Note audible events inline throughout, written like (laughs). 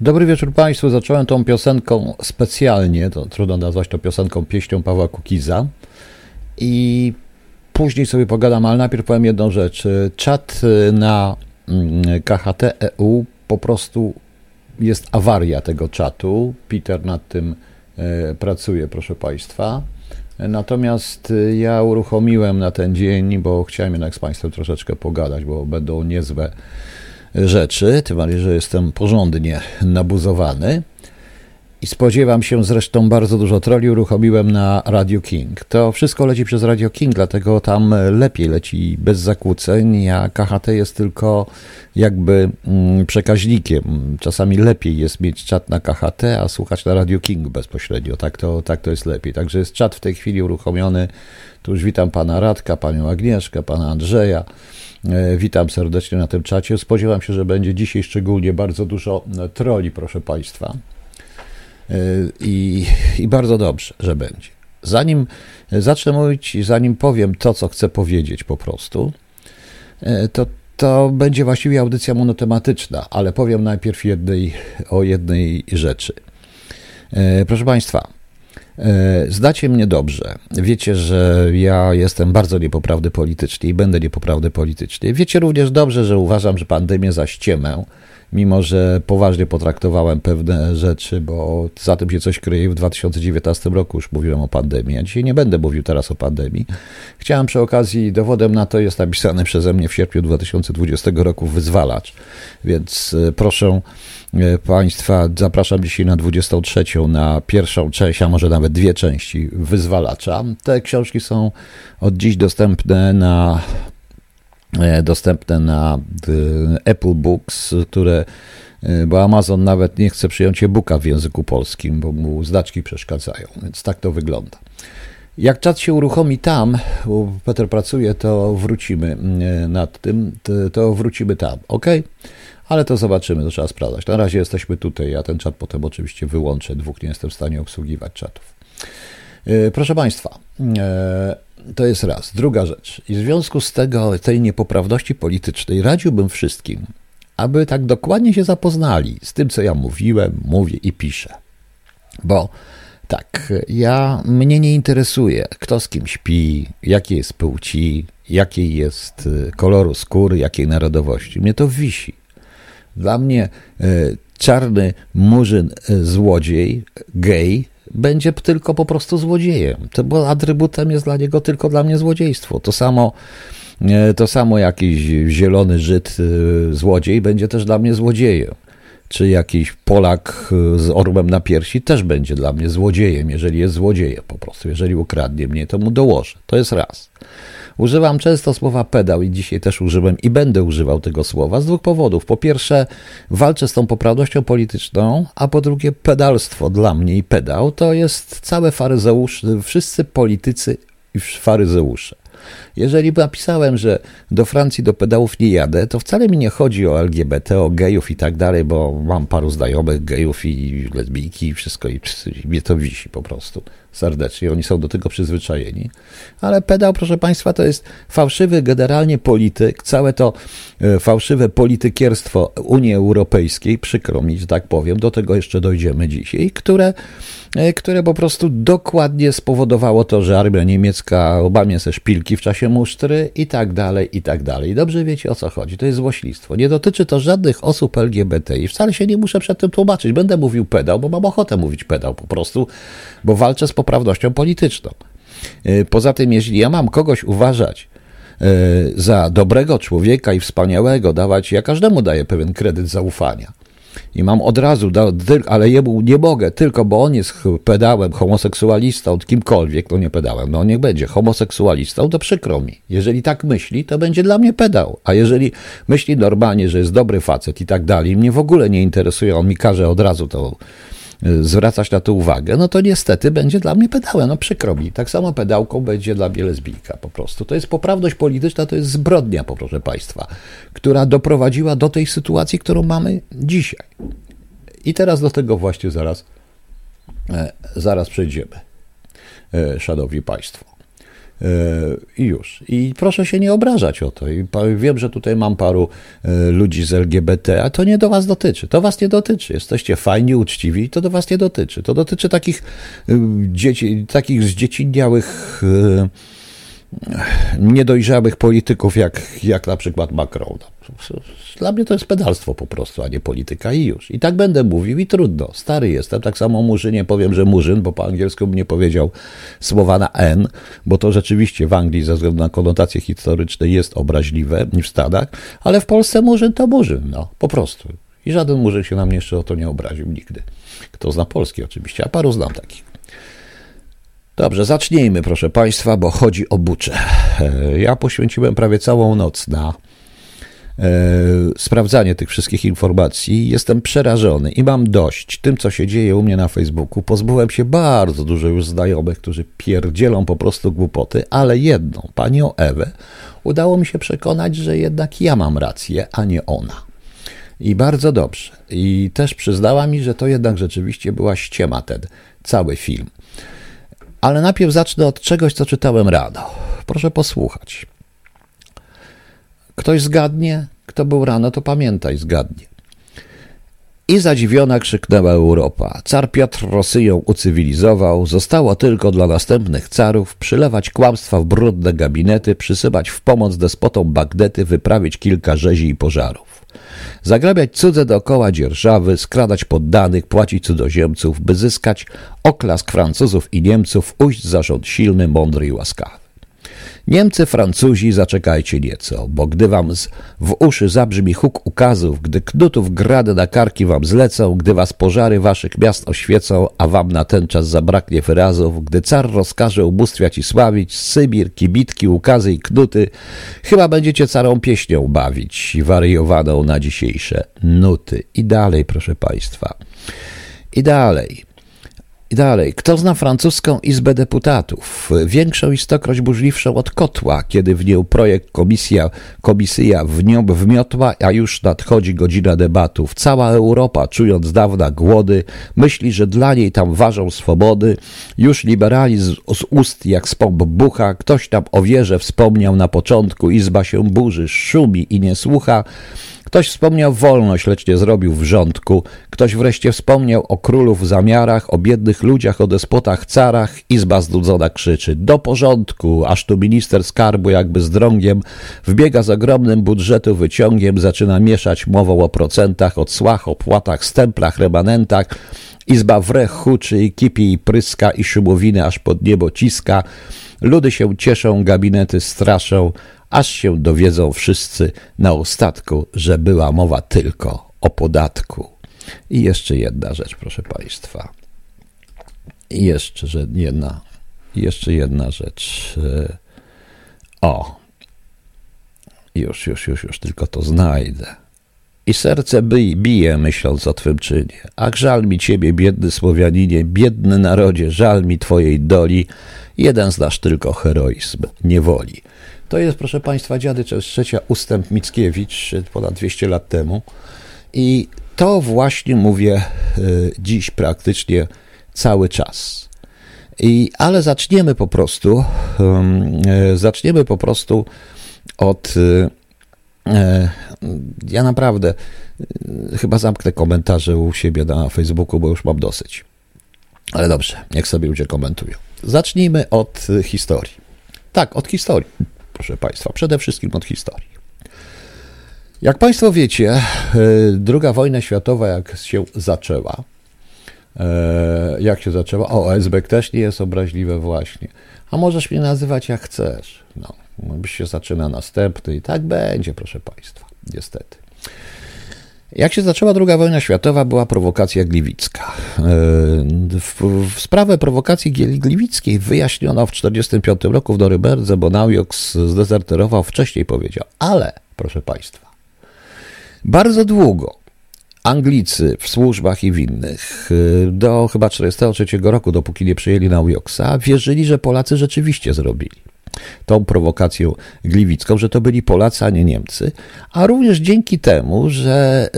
Dobry wieczór Państwu. Zacząłem tą piosenką specjalnie, to trudno nazwać to piosenką pieśnią Pawła Kukiza i później sobie pogadam, ale najpierw powiem jedną rzecz. Czat na mm, KHT EU po prostu jest awaria tego czatu. Peter nad tym e, pracuje, proszę Państwa. Natomiast ja uruchomiłem na ten dzień, bo chciałem jednak z Państwem troszeczkę pogadać, bo będą niezłe rzeczy, tym bardziej, że jestem porządnie nabuzowany. I spodziewam się zresztą bardzo dużo troli uruchomiłem na Radio King. To wszystko leci przez Radio King, dlatego tam lepiej leci bez zakłóceń, a KHT jest tylko jakby mm, przekaźnikiem. Czasami lepiej jest mieć czat na KHT, a słuchać na Radio King bezpośrednio. Tak to, tak to jest lepiej. Także jest czat w tej chwili uruchomiony. Tu już witam pana Radka, panią Agnieszkę, pana Andrzeja. E, witam serdecznie na tym czacie. Spodziewam się, że będzie dzisiaj szczególnie bardzo dużo troli, proszę Państwa. E, I, I bardzo dobrze, że będzie. Zanim zacznę mówić, zanim powiem to, co chcę powiedzieć po prostu, e, to, to będzie właściwie audycja monotematyczna, ale powiem najpierw jednej, o jednej rzeczy. Proszę Państwa, E, znacie mnie dobrze. Wiecie, że ja jestem bardzo niepoprawny politycznie i będę niepoprawny politycznie. Wiecie również dobrze, że uważam, że pandemię za ściemę, mimo że poważnie potraktowałem pewne rzeczy, bo za tym się coś kryje. W 2019 roku już mówiłem o pandemii, a dzisiaj nie będę mówił teraz o pandemii. Chciałem przy okazji, dowodem na to jest napisany przeze mnie w sierpniu 2020 roku wyzwalacz, więc e, proszę państwa zapraszam dzisiaj na 23, na pierwszą część, a może nawet dwie części Wyzwalacza. Te książki są od dziś dostępne na e, dostępne na e, Apple Books, które bo Amazon nawet nie chce przyjąć e-booka w języku polskim, bo mu znaczki przeszkadzają, więc tak to wygląda. Jak czat się uruchomi tam, bo Peter pracuje, to wrócimy nad tym, to wrócimy tam, ok? ale to zobaczymy, to trzeba sprawdzać. Na razie jesteśmy tutaj, ja ten czat potem oczywiście wyłączę, dwóch nie jestem w stanie obsługiwać czatów. E, proszę Państwa, e, to jest raz. Druga rzecz. I w związku z tego, tej niepoprawności politycznej radziłbym wszystkim, aby tak dokładnie się zapoznali z tym, co ja mówiłem, mówię i piszę. Bo tak, ja mnie nie interesuje, kto z kim śpi, jakie jest płci, jakiej jest e, koloru skóry, jakiej narodowości. Mnie to wisi. Dla mnie e, czarny murzyn, e, złodziej, gej, będzie tylko po prostu złodziejem. To, bo atrybutem jest dla niego tylko dla mnie złodziejstwo. To samo, to samo jakiś zielony Żyd, złodziej, będzie też dla mnie złodziejem. Czy jakiś Polak z orłem na piersi też będzie dla mnie złodziejem, jeżeli jest złodziejem po prostu. Jeżeli ukradnie mnie, to mu dołożę. To jest raz. Używam często słowa pedał i dzisiaj też użyłem i będę używał tego słowa z dwóch powodów. Po pierwsze, walczę z tą poprawnością polityczną, a po drugie, pedalstwo dla mnie i pedał to jest całe faryzeusz, wszyscy politycy i faryzeusze. Jeżeli napisałem, że do Francji do pedałów nie jadę, to wcale mi nie chodzi o LGBT, o gejów i tak dalej, bo mam paru znajomych gejów i lesbijki i wszystko i mnie to wisi po prostu serdecznie. Oni są do tego przyzwyczajeni. Ale pedał, proszę Państwa, to jest fałszywy generalnie polityk, całe to e, fałszywe politykierstwo Unii Europejskiej, przykro mi, że tak powiem, do tego jeszcze dojdziemy dzisiaj, które, e, które po prostu dokładnie spowodowało to, że armia niemiecka obamie se szpilki w czasie musztry i tak dalej, i tak dalej. Dobrze wiecie o co chodzi. To jest złoślistwo. Nie dotyczy to żadnych osób LGBT i wcale się nie muszę przed tym tłumaczyć. Będę mówił pedał, bo mam ochotę mówić pedał po prostu, bo walczę z poprawnością polityczną. E, poza tym, jeśli ja mam kogoś uważać e, za dobrego człowieka i wspaniałego, dawać, ja każdemu daję pewien kredyt zaufania. I mam od razu, ale jemu nie mogę, tylko bo on jest pedałem, homoseksualistą, kimkolwiek, to nie pedałem, no niech będzie homoseksualistą, to przykro mi. Jeżeli tak myśli, to będzie dla mnie pedał. A jeżeli myśli normalnie, że jest dobry facet i tak dalej, mnie w ogóle nie interesuje, on mi każe od razu to zwracać na to uwagę, no to niestety będzie dla mnie pedałem. No przykro mi. Tak samo pedałką będzie dla mnie lesbijka po prostu. To jest poprawność polityczna, to jest zbrodnia, proszę Państwa, która doprowadziła do tej sytuacji, którą mamy dzisiaj. I teraz do tego właśnie zaraz, e, zaraz przejdziemy, e, szanowni Państwo. I już. I proszę się nie obrażać o to. I wiem, że tutaj mam paru ludzi z LGBT, a to nie do was dotyczy. To was nie dotyczy. Jesteście fajni, uczciwi, to do was nie dotyczy. To dotyczy takich dzieci, takich zdziecinniałych niedojrzałych polityków, jak, jak na przykład Macron. Dla mnie to jest pedalstwo po prostu, a nie polityka i już. I tak będę mówił i trudno. Stary jestem, tak samo Murzynie powiem, że Murzyn, bo po angielsku bym nie powiedział słowa na N, bo to rzeczywiście w Anglii ze względu na konotacje historyczne jest obraźliwe w Stanach, ale w Polsce Murzyn to Murzyn, no, po prostu. I żaden Murzyn się na mnie jeszcze o to nie obraził nigdy. Kto zna Polski oczywiście, a paru znam takich. Dobrze, zacznijmy, proszę Państwa, bo chodzi o bucze. E, ja poświęciłem prawie całą noc na e, sprawdzanie tych wszystkich informacji. Jestem przerażony i mam dość tym, co się dzieje u mnie na Facebooku. Pozbyłem się bardzo dużo już znajomych, którzy pierdzielą po prostu głupoty, ale jedną, panią Ewę, udało mi się przekonać, że jednak ja mam rację, a nie ona. I bardzo dobrze. I też przyznała mi, że to jednak rzeczywiście była ściema ten cały film. Ale najpierw zacznę od czegoś, co czytałem rano. Proszę posłuchać. Ktoś zgadnie? Kto był rano, to pamiętaj, zgadnie. I zadziwiona krzyknęła Europa. Car Piotr Rosyją ucywilizował, zostało tylko dla następnych carów przylewać kłamstwa w brudne gabinety, przysypać w pomoc despotom Bagdety, wyprawić kilka rzezi i pożarów. Zagrabiać cudze dookoła dzierżawy, skradać poddanych, płacić cudzoziemców, by zyskać oklask Francuzów i Niemców, ujść za rząd silny, mądry i łaskawy. Niemcy, Francuzi, zaczekajcie nieco, bo gdy wam w uszy zabrzmi huk ukazów, gdy knutów grady na karki wam zlecą, gdy was pożary waszych miast oświecą, a wam na ten czas zabraknie wyrazów, gdy car rozkaże ubóstwiać i sławić, Sybir, kibitki, ukazy i knuty, chyba będziecie carą pieśnią bawić, wariowaną na dzisiejsze nuty. I dalej, proszę państwa. I dalej. I dalej, kto zna francuską Izbę Deputatów? Większą i stokroć burzliwszą od kotła, kiedy w nią projekt komisja, komisja w nią wmiotła, a już nadchodzi godzina debatów. Cała Europa, czując dawna głody, myśli, że dla niej tam ważą swobody. Już liberalizm z ust jak z pomp bucha. Ktoś tam o wierze wspomniał na początku. Izba się burzy, szumi i nie słucha. Ktoś wspomniał wolność, lecz nie zrobił wrzątku. Ktoś wreszcie wspomniał o królu w zamiarach, o biednych ludziach, o despotach, carach. Izba znudzona krzyczy do porządku, aż tu minister skarbu jakby z drągiem wbiega z ogromnym budżetu wyciągiem, zaczyna mieszać mową o procentach, o cłach, opłatach, stemplach, remanentach. Izba wrech huczy i kipi i pryska i szumowiny aż pod niebo ciska. Ludy się cieszą, gabinety straszą, aż się dowiedzą wszyscy na ostatku, że była mowa tylko o podatku. I jeszcze jedna rzecz, proszę Państwa. I jeszcze jedna, jeszcze jedna rzecz. O, już, już, już, już tylko to znajdę. I serce bije, bije, myśląc o Twym czynie. Ach, żal mi Ciebie, biedny Słowianinie, biedny narodzie, żal mi Twojej doli. Jeden znasz tylko heroizm, niewoli. To jest, proszę Państwa, Dziady Trzecia ustęp Mickiewicz ponad 200 lat temu. I to właśnie mówię e, dziś praktycznie cały czas. I, ale zaczniemy po prostu, e, zaczniemy po prostu od. Ja naprawdę chyba zamknę komentarze u siebie na Facebooku, bo już mam dosyć. Ale dobrze, niech sobie ludzie komentują. Zacznijmy od historii. Tak, od historii proszę Państwa, przede wszystkim od historii. Jak Państwo wiecie, e, druga wojna światowa, jak się zaczęła, e, jak się zaczęła, o, Esbek też nie jest obraźliwe właśnie, a możesz mnie nazywać jak chcesz, no, byś się zaczyna następny i tak będzie, proszę Państwa, niestety. Jak się zaczęła II wojna światowa, była prowokacja gliwicka. E, w, w sprawę prowokacji gliwickiej wyjaśniono w 1945 roku w Noryberdze, bo Naujoks zdezerterował wcześniej, powiedział. Ale, proszę Państwa, bardzo długo Anglicy w służbach i w innych e, do chyba 1943 roku, dopóki nie przyjęli Naujoksa, wierzyli, że Polacy rzeczywiście zrobili tą prowokacją gliwicką, że to byli Polacy, a nie Niemcy, a również dzięki temu, że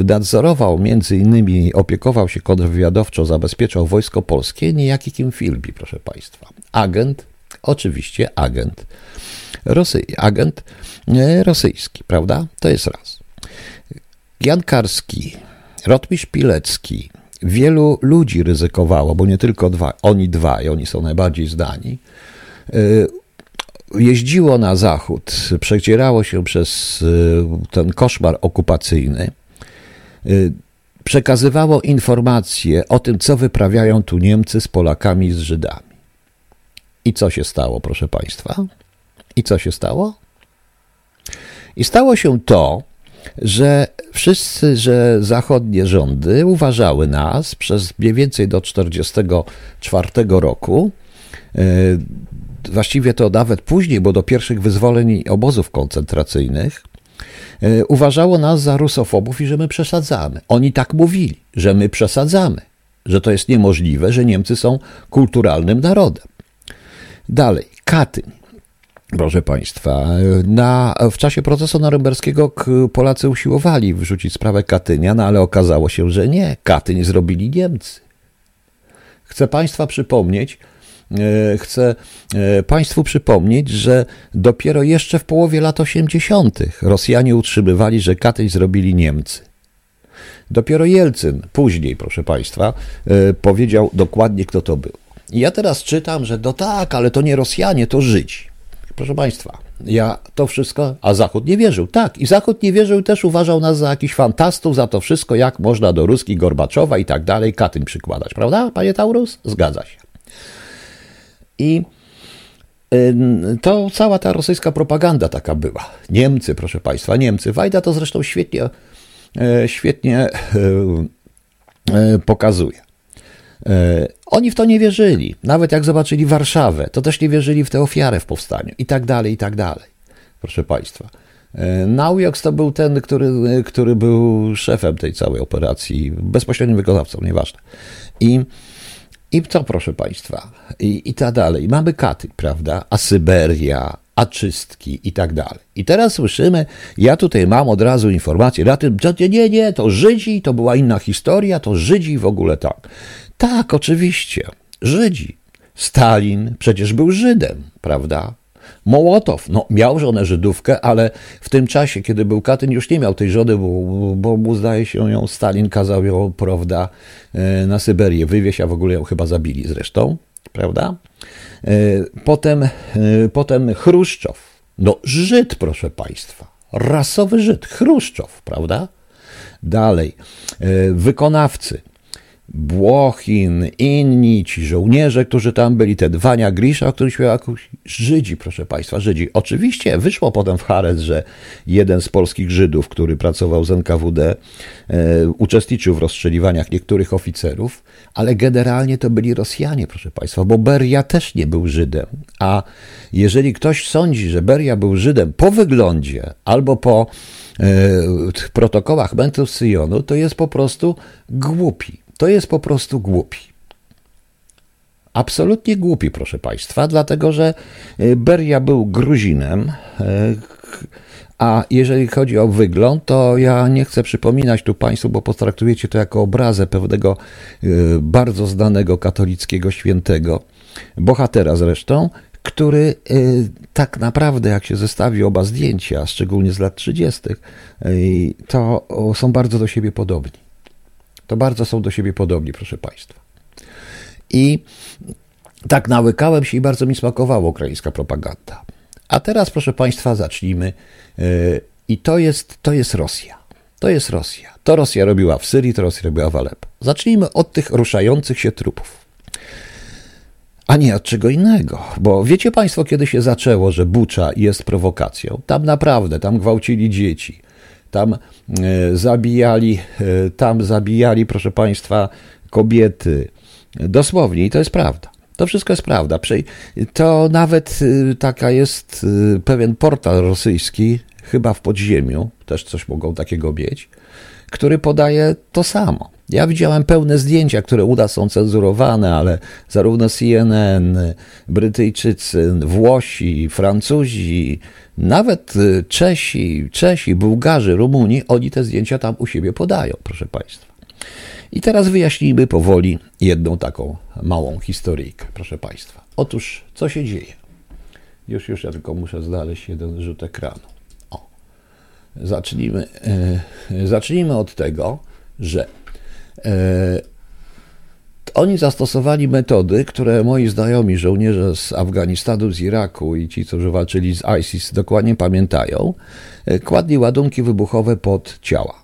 y, nadzorował, między innymi opiekował się kontrwywiadowczo, zabezpieczał wojsko polskie, niejaki Kim Philby, proszę Państwa. Agent Oczywiście agent, Rosy, agent e, rosyjski, prawda? To jest raz. Jan Karski, Rotmistrz Pilecki, wielu ludzi ryzykowało, bo nie tylko dwa, oni dwaj, oni są najbardziej zdani, jeździło na zachód, przecierało się przez e, ten koszmar okupacyjny, przekazywało informacje o tym, co wyprawiają tu Niemcy z Polakami z Żydami. I co się stało, proszę Państwa? I co się stało? I stało się to, że wszyscy, że zachodnie rządy uważały nas przez mniej więcej do 1944 roku, właściwie to nawet później, bo do pierwszych wyzwoleń obozów koncentracyjnych, e, uważało nas za rusofobów i że my przesadzamy. Oni tak mówili, że my przesadzamy, że to jest niemożliwe, że Niemcy są kulturalnym narodem. Dalej, Katyń. Proszę Państwa, na, w czasie procesu norymberskiego Polacy usiłowali wrzucić sprawę Katynia, no ale okazało się, że nie. Katyń zrobili Niemcy. Chcę Państwa przypomnieć, chcę e, Państwu przypomnieć, że dopiero jeszcze w połowie lat 80. Rosjanie utrzymywali, że Katyń zrobili Niemcy. Dopiero Jelcyn później, proszę Państwa, e, powiedział dokładnie, kto to był. I ja teraz czytam, że no tak, ale to nie Rosjanie, to Żydzi. Proszę Państwa, ja to wszystko, a Zachód nie wierzył. Tak, i Zachód nie wierzył, też uważał nas za jakichś fantastów, za to wszystko, jak można do Ruski, Gorbaczowa i tak dalej, Katyń przykładać, prawda, panie Taurus? Zgadza się. I to cała ta rosyjska propaganda taka była. Niemcy, proszę Państwa, Niemcy. Wajda to zresztą świetnie, e, świetnie e, e, pokazuje. Oni w to nie wierzyli. Nawet jak zobaczyli Warszawę, to też nie wierzyli w tę ofiarę w powstaniu i tak dalej, i tak dalej. Proszę Państwa. Naujoks to był ten, który, który był szefem tej całej operacji, bezpośrednim wykonawcą, nieważne. I, i co, proszę Państwa? I, i tak dalej. Mamy Katy, prawda? A Syberia, a czystki i tak dalej. I teraz słyszymy, ja tutaj mam od razu informację na tym, nie, nie, nie, to Żydzi, to była inna historia, to Żydzi w ogóle tak. Tak, oczywiście. Żydzi. Stalin przecież był Żydem, prawda? Mołotow, no miał żonę Żydówkę, ale w tym czasie, kiedy był Katyn, już nie miał tej żony, bo, bo mu zdaje się ją, Stalin kazał ją, prawda, e, na Syberię wywieźć, a w ogóle ją chyba zabili zresztą, prawda? E, potem, e, potem Chruszczow, no Żyd, proszę Państwa, rasowy Żyd, Chruszczow, prawda? Dalej, wykonawcy, Błochin, inni ci żołnierze, którzy tam byli, te Dwania Grisza, o których śpiewał Żydzi, proszę Państwa, Żydzi. Oczywiście wyszło potem w Hares, że jeden z polskich Żydów, który pracował z NKWD, e, uczestniczył w rozstrzeliwaniach niektórych oficerów, ale generalnie to byli Rosjanie, proszę Państwa, bo Beria też nie był Żydem. A jeżeli ktoś sądzi, że Beria był Żydem po wyglądzie albo po e, protokołach Mentus Syjonu, to jest po prostu głupi to jest po prostu głupi. Absolutnie głupi, proszę Państwa, dlatego że y, Beria był Gruzinem, y, a jeżeli chodzi o wygląd, to ja nie chcę przypominać tu Państwu, bo potraktujecie to jako obrazę pewnego y, bardzo znanego katolickiego świętego, bohatera zresztą, który tak naprawdę, jak się zestawi oba zdjęcia, szczególnie z lat 30., to są bardzo do siebie podobni to bardzo są do siebie podobni, proszę Państwa. I tak nałykałem się i bardzo mi smakowała ukraińska propaganda. A teraz, proszę Państwa, zacznijmy. E, I to jest, to jest Rosja. To jest Rosja. To Rosja robiła w Syrii, to Rosja robiła w Aleppo. Zacznijmy od tych ruszających się trupów. A nie od czego innego. Bo wiecie Państwo, kiedy się zaczęło, że Bucza jest prowokacją? Tam naprawdę, tam gwałcili dzieci tam e, zabijali, e, tam zabijali, proszę Państwa, kobiety. Dosłownie, i to jest prawda. To wszystko jest prawda. To nawet e, taka jest pewien portal rosyjski, chyba w podziemiu, też coś mogą takiego mieć, który podaje to samo. Ja widziałem pełne zdjęcia, które u nas są cenzurowane, ale zarówno CNN, Brytyjczycy, Włosi, Francuzi, nawet y, Czesi, Czesi, Bułgarzy, Rumuni, oni te zdjęcia tam u siebie podają, proszę Państwa. I teraz wyjaśnijmy powoli jedną taką małą historyjkę, proszę Państwa. Otóż, co się dzieje? Już, już, ja tylko muszę znaleźć jeden rzut ekranu. O. Zacznijmy, e, zacznijmy od tego, że oni zastosowali metody, które moi znajomi żołnierze z Afganistanu, z Iraku i ci, którzy walczyli z ISIS, dokładnie pamiętają. E, kładli ładunki wybuchowe pod ciała.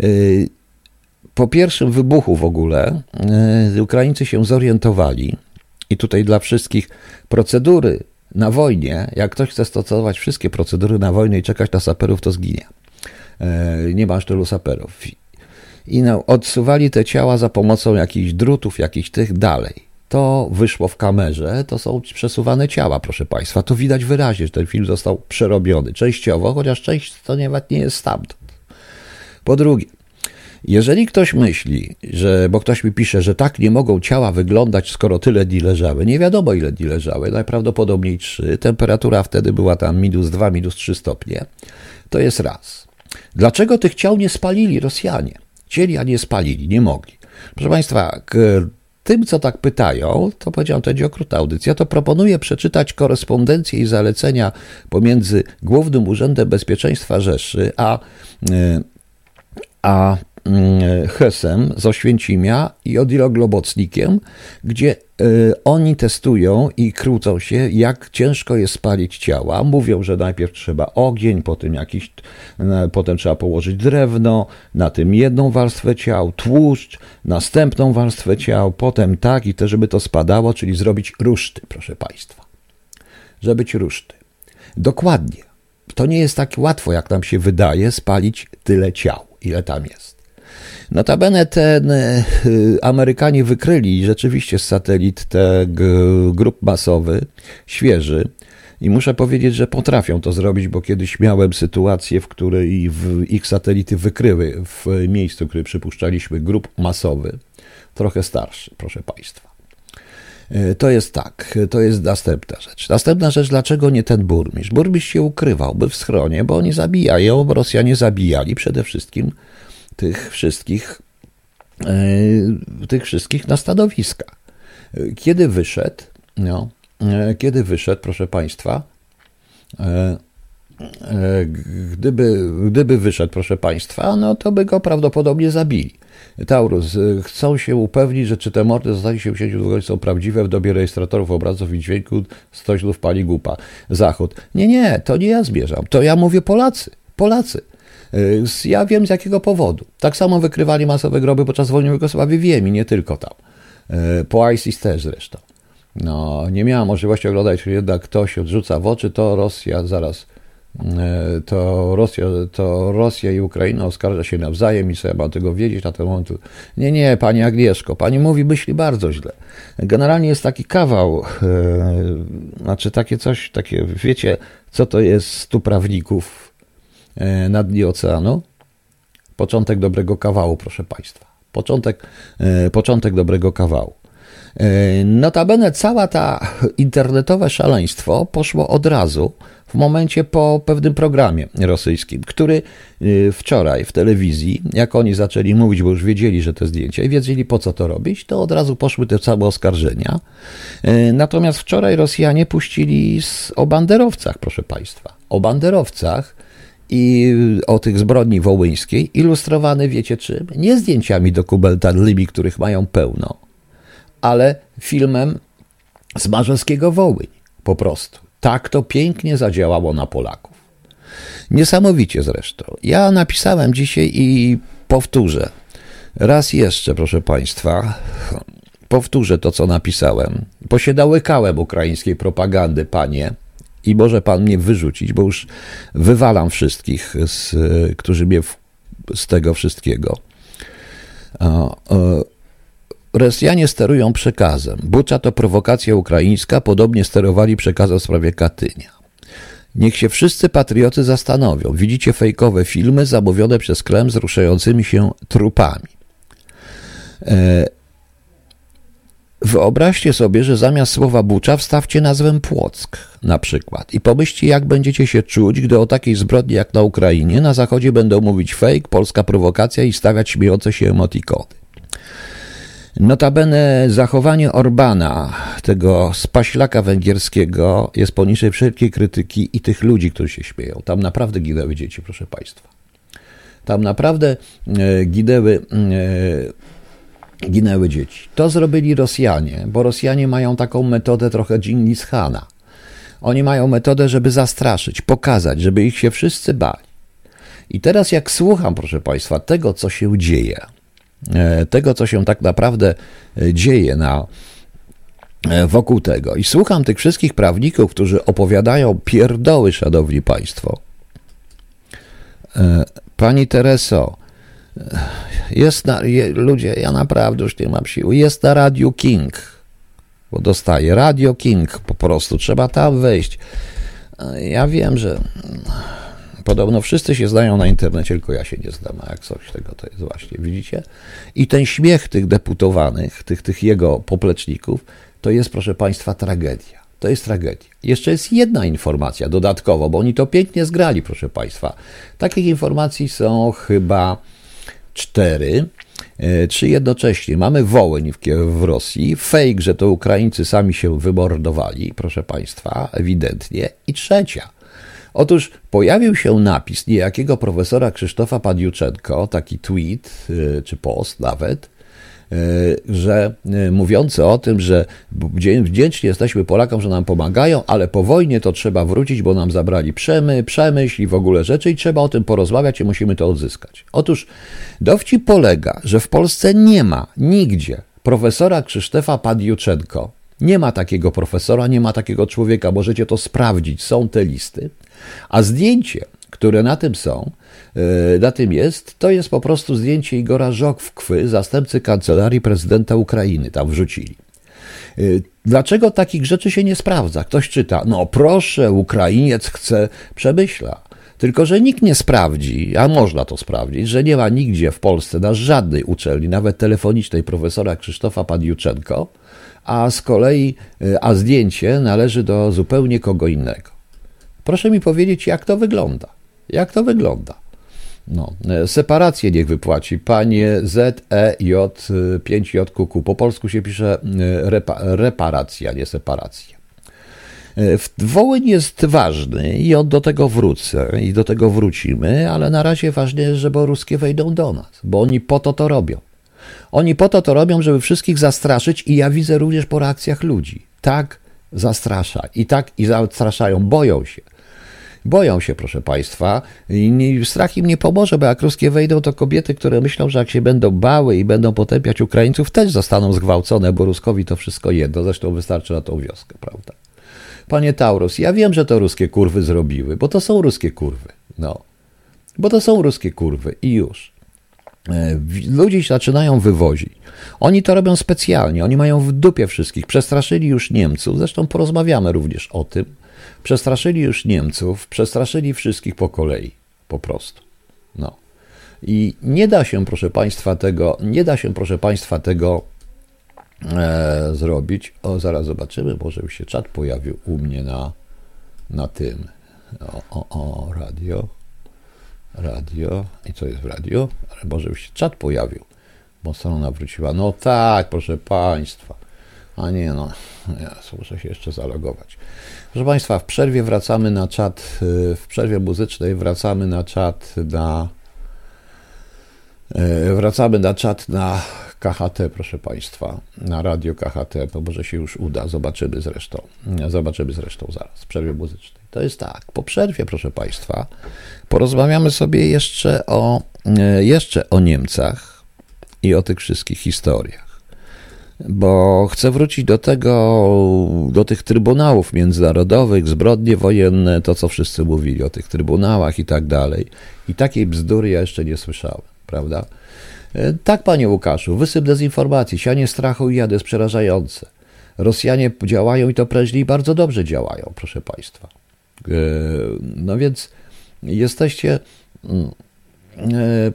E, po pierwszym wybuchu w ogóle e, Ukraińcy się zorientowali, i tutaj dla wszystkich procedury na wojnie, jak ktoś chce stosować wszystkie procedury na wojnę i czekać na saperów, to zginie. Nie masz tylu saperów i no, odsuwali te ciała za pomocą jakichś drutów, jakichś tych dalej. To wyszło w kamerze, to są przesuwane ciała, proszę Państwa. To widać wyraźnie, że ten film został przerobiony częściowo, chociaż część to nie, nie jest stamtąd. Po drugie, jeżeli ktoś myśli, że, bo ktoś mi pisze, że tak nie mogą ciała wyglądać, skoro tyle dni leżały, nie wiadomo ile dni leżały, najprawdopodobniej 3, temperatura wtedy była tam minus 2, minus 3 stopnie, to jest raz. Dlaczego tych ciał nie spalili Rosjanie? Chcieli, a nie spalili, nie mogli. Proszę Państwa, tym, co tak pytają, to powiedziałem, to będzie okrutna audycja, to proponuję przeczytać korespondencję i zalecenia pomiędzy Głównym Urzędem Bezpieczeństwa Rzeszy a, e, a Hesem z Oświęcimia i Odilo Globocnikiem, gdzie y, oni testują i krócą się, jak ciężko jest spalić ciała. Mówią, że najpierw trzeba ogień, potem jakiś, potem trzeba położyć drewno, na tym jedną warstwę ciał, tłuszcz, następną warstwę ciał, potem tak i to, żeby to spadało, czyli zrobić ruszty, proszę Państwa. Ci ruszty. Dokładnie. To nie jest tak łatwo, jak nam się wydaje, spalić tyle ciał, ile tam jest. Notabene ten y, Amerykanie wykryli rzeczywiście z satelit te grup masowy, świeży. I muszę powiedzieć, że potrafią to zrobić, bo kiedyś miałem sytuację, w której ich satelity wykryły w miejscu, które przypuszczaliśmy grup masowy, trochę starszy, proszę Państwa. Y, to jest tak, to jest następna rzecz. Następna rzecz, dlaczego nie ten burmistrz? Burmistrz się ukrywałby w schronie, bo oni zabijają, Rosjanie zabijali przede wszystkim tych wszystkich, e, tych wszystkich na stanowiska. Kiedy wyszedł, no, e, kiedy wyszedł, proszę Państwa, e, gdyby, gdyby wyszedł, proszę Państwa, no to by go prawdopodobnie zabili. Taurus, chcą się upewnić, że czy te mordy zostali się długości są prawdziwe w dobie rejestratorów obrazów i dźwięku, stoślów pali gupa. Zachód. Nie, nie, to nie ja zmierzam, to ja mówię Polacy. Polacy. Y, ja wiem z jakiego powodu. Tak samo wykrywali masowe groby podczas wojny Jugosławii, wiem i nie tylko tam. Y, po ISIS też zresztą. No, nie miałem możliwości oglądać, jednak ktoś odrzuca w oczy, to Rosja zaraz, y, to Rosja, to Rosja i Ukraina oskarża się nawzajem i mam tego wiedzieć na ten moment. Nie, nie, pani Agnieszko, pani mówi myśli bardzo źle. Generalnie jest taki kawał, znaczy takie coś, takie, wiecie, co to jest stu prawników na dnie oceanu. Początek dobrego kawału, proszę Państwa. Początek, e, początek dobrego kawału. E, notabene cała ta internetowe szaleństwo poszło od razu w momencie po pewnym programie rosyjskim, który wczoraj w telewizji, jak oni zaczęli mówić, bo już wiedzieli, że te zdjęcia i wiedzieli po co to robić, to od razu poszły te same oskarżenia. Natomiast wczoraj Rosjanie puścili o banderowcach, proszę Państwa. O banderowcach, i o tych zbrodni wołyńskiej, ilustrowany wiecie czym? Nie zdjęciami dokumentalnymi, których mają pełno, ale filmem z Marzowskiego Wołyń, po prostu. Tak to pięknie zadziałało na Polaków. Niesamowicie zresztą. Ja napisałem dzisiaj i powtórzę. Raz jeszcze, proszę Państwa, powtórzę to, co napisałem. Posiedałykałem ukraińskiej propagandy, panie, i może pan mnie wyrzucić, bo już wywalam wszystkich, z, którzy mnie w, z tego wszystkiego. Rosjanie sterują przekazem. Bucza to prowokacja ukraińska, podobnie sterowali przekazem w sprawie Katynia. Niech się wszyscy patrioty zastanowią. Widzicie fejkowe filmy zamówione przez Krem z ruszającymi się trupami. E, Wyobraźcie sobie, że zamiast słowa Bucza wstawcie nazwę Płock na przykład i pomyślcie, jak będziecie się czuć, gdy o takiej zbrodni jak na Ukrainie na Zachodzie będą mówić fake, polska prowokacja i stawiać śmiejące się emotikony. Notabene zachowanie Orbana, tego spaślaka węgierskiego jest poniżej wszelkiej krytyki i tych ludzi, którzy się śmieją. Tam naprawdę ginęły dzieci, proszę Państwa. Tam naprawdę e, ginęły, e, ginęły dzieci. To zrobili Rosjanie, bo Rosjanie mają taką metodę trochę Dżingis Hana. Oni mają metodę, żeby zastraszyć, pokazać, żeby ich się wszyscy bali. I teraz jak słucham, proszę Państwa, tego, co się dzieje, e, tego, co się tak naprawdę dzieje na, wokół tego i słucham tych wszystkich prawników, którzy opowiadają pierdoły, szanowni Państwo, Pani Tereso, jest na, je, ludzie, ja naprawdę już nie mam siły, jest na Radio King, bo dostaję Radio King po prostu, trzeba tam wejść. Ja wiem, że podobno wszyscy się znają na internecie, tylko ja się nie znam, a jak coś tego to jest właśnie, widzicie? I ten śmiech tych deputowanych, tych, tych jego popleczników, to jest, proszę Państwa, tragedia. To jest tragedia. Jeszcze jest jedna informacja dodatkowo, bo oni to pięknie zgrali, proszę Państwa. Takich informacji są chyba cztery. E, trzy jednocześnie. Mamy Wołyń w, w Rosji, fake, że to Ukraińcy sami się wymordowali, proszę Państwa, ewidentnie. I trzecia. Otóż pojawił się napis niejakiego profesora Krzysztofa Padiuczenko, taki tweet e, czy post nawet, E, że e, mówiący o tym, że wdzięczni jesteśmy Polakom, że nam pomagają, ale po wojnie to trzeba wrócić, bo nam zabrali przemy, przemyśl i w ogóle rzeczy i trzeba o tym porozmawiać i musimy to odzyskać. Otóż dowcip polega, że w Polsce nie ma nigdzie profesora Krzysztofa Padiuczenko, nie ma takiego profesora, nie ma takiego człowieka, możecie to sprawdzić, są te listy, a zdjęcie, które na tym są, E, na tym jest, to jest po prostu zdjęcie Igora Żokwkwy, zastępcy kancelarii prezydenta Ukrainy, tam wrzucili. E, dlaczego takich rzeczy się nie sprawdza? Ktoś czyta, no proszę, Ukrainiec chce, przemyśla. Tylko, że nikt nie sprawdzi, a można to sprawdzić, że nie ma nigdzie w Polsce na żadnej uczelni, nawet telefonicznej, profesora Krzysztofa Padjuczenko, a z kolei, e, a zdjęcie należy do zupełnie kogo innego. Proszę mi powiedzieć, jak to wygląda. Jak to wygląda? No, e, separację niech wypłaci. Panie ZEJ 5JQQ. E, po polsku się pisze e, repa, reparacja, nie separacja. Wołyń jest ważny i on do tego wrócę i do tego wrócimy, ale na razie ważne jest, żeby ruskie wejdą do nas, bo oni po to to robią. Oni po to to robią, żeby wszystkich zastraszyć i ja widzę również po reakcjach ludzi. Tak zastrasza i tak i zastraszają, boją się. Boją się, proszę Państwa, i strach im nie pomoże, bo jak ruskie wejdą, to kobiety, które myślą, że jak się będą bały i będą potępiać Ukraińców, też zostaną zgwałcone, bo Ruskowi to wszystko jedno. Zresztą wystarczy na tą wioskę, prawda? Panie Taurus, ja wiem, że to ruskie kurwy zrobiły, bo to są ruskie kurwy. No. Bo to są ruskie kurwy i już. E, ludzie się zaczynają wywozić. Oni to robią specjalnie, oni mają w dupie wszystkich. Przestraszyli już Niemców, zresztą porozmawiamy również o tym. Przestraszyli już Niemców, przestraszyli wszystkich po kolei, po prostu. No. I nie da się, proszę Państwa, tego, nie da się, proszę Państwa, tego e, zrobić. O, zaraz zobaczymy, może już się czat pojawił u mnie na, na tym. O, o, o, radio. Radio. I co jest w radio? Ale może już się czat pojawił, bo strona wróciła. No tak, proszę Państwa. A nie, no, ja muszę się jeszcze zalogować. Proszę Państwa, w przerwie wracamy na czat, y, w przerwie muzycznej wracamy na czat na y, wracamy na czat na KHT, proszę Państwa, na radio KHT, bo może się już uda, zobaczymy zresztą, zobaczymy zresztą zaraz, w przerwie muzycznej. To jest tak, po przerwie, proszę Państwa, porozmawiamy sobie jeszcze o, y, jeszcze o Niemcach i o tych wszystkich historiach bo chcę wrócić do tego, do tych trybunałów międzynarodowych, zbrodnie wojenne, to co wszyscy mówili o tych trybunałach i tak dalej. I takiej bzdury ja jeszcze nie słyszałem, prawda? E, tak, panie Łukaszu, wysyp dezinformacji, sianie strachu i jady jest przerażające. Rosjanie działają i to prężnie i bardzo dobrze działają, proszę państwa. E, no więc jesteście mm,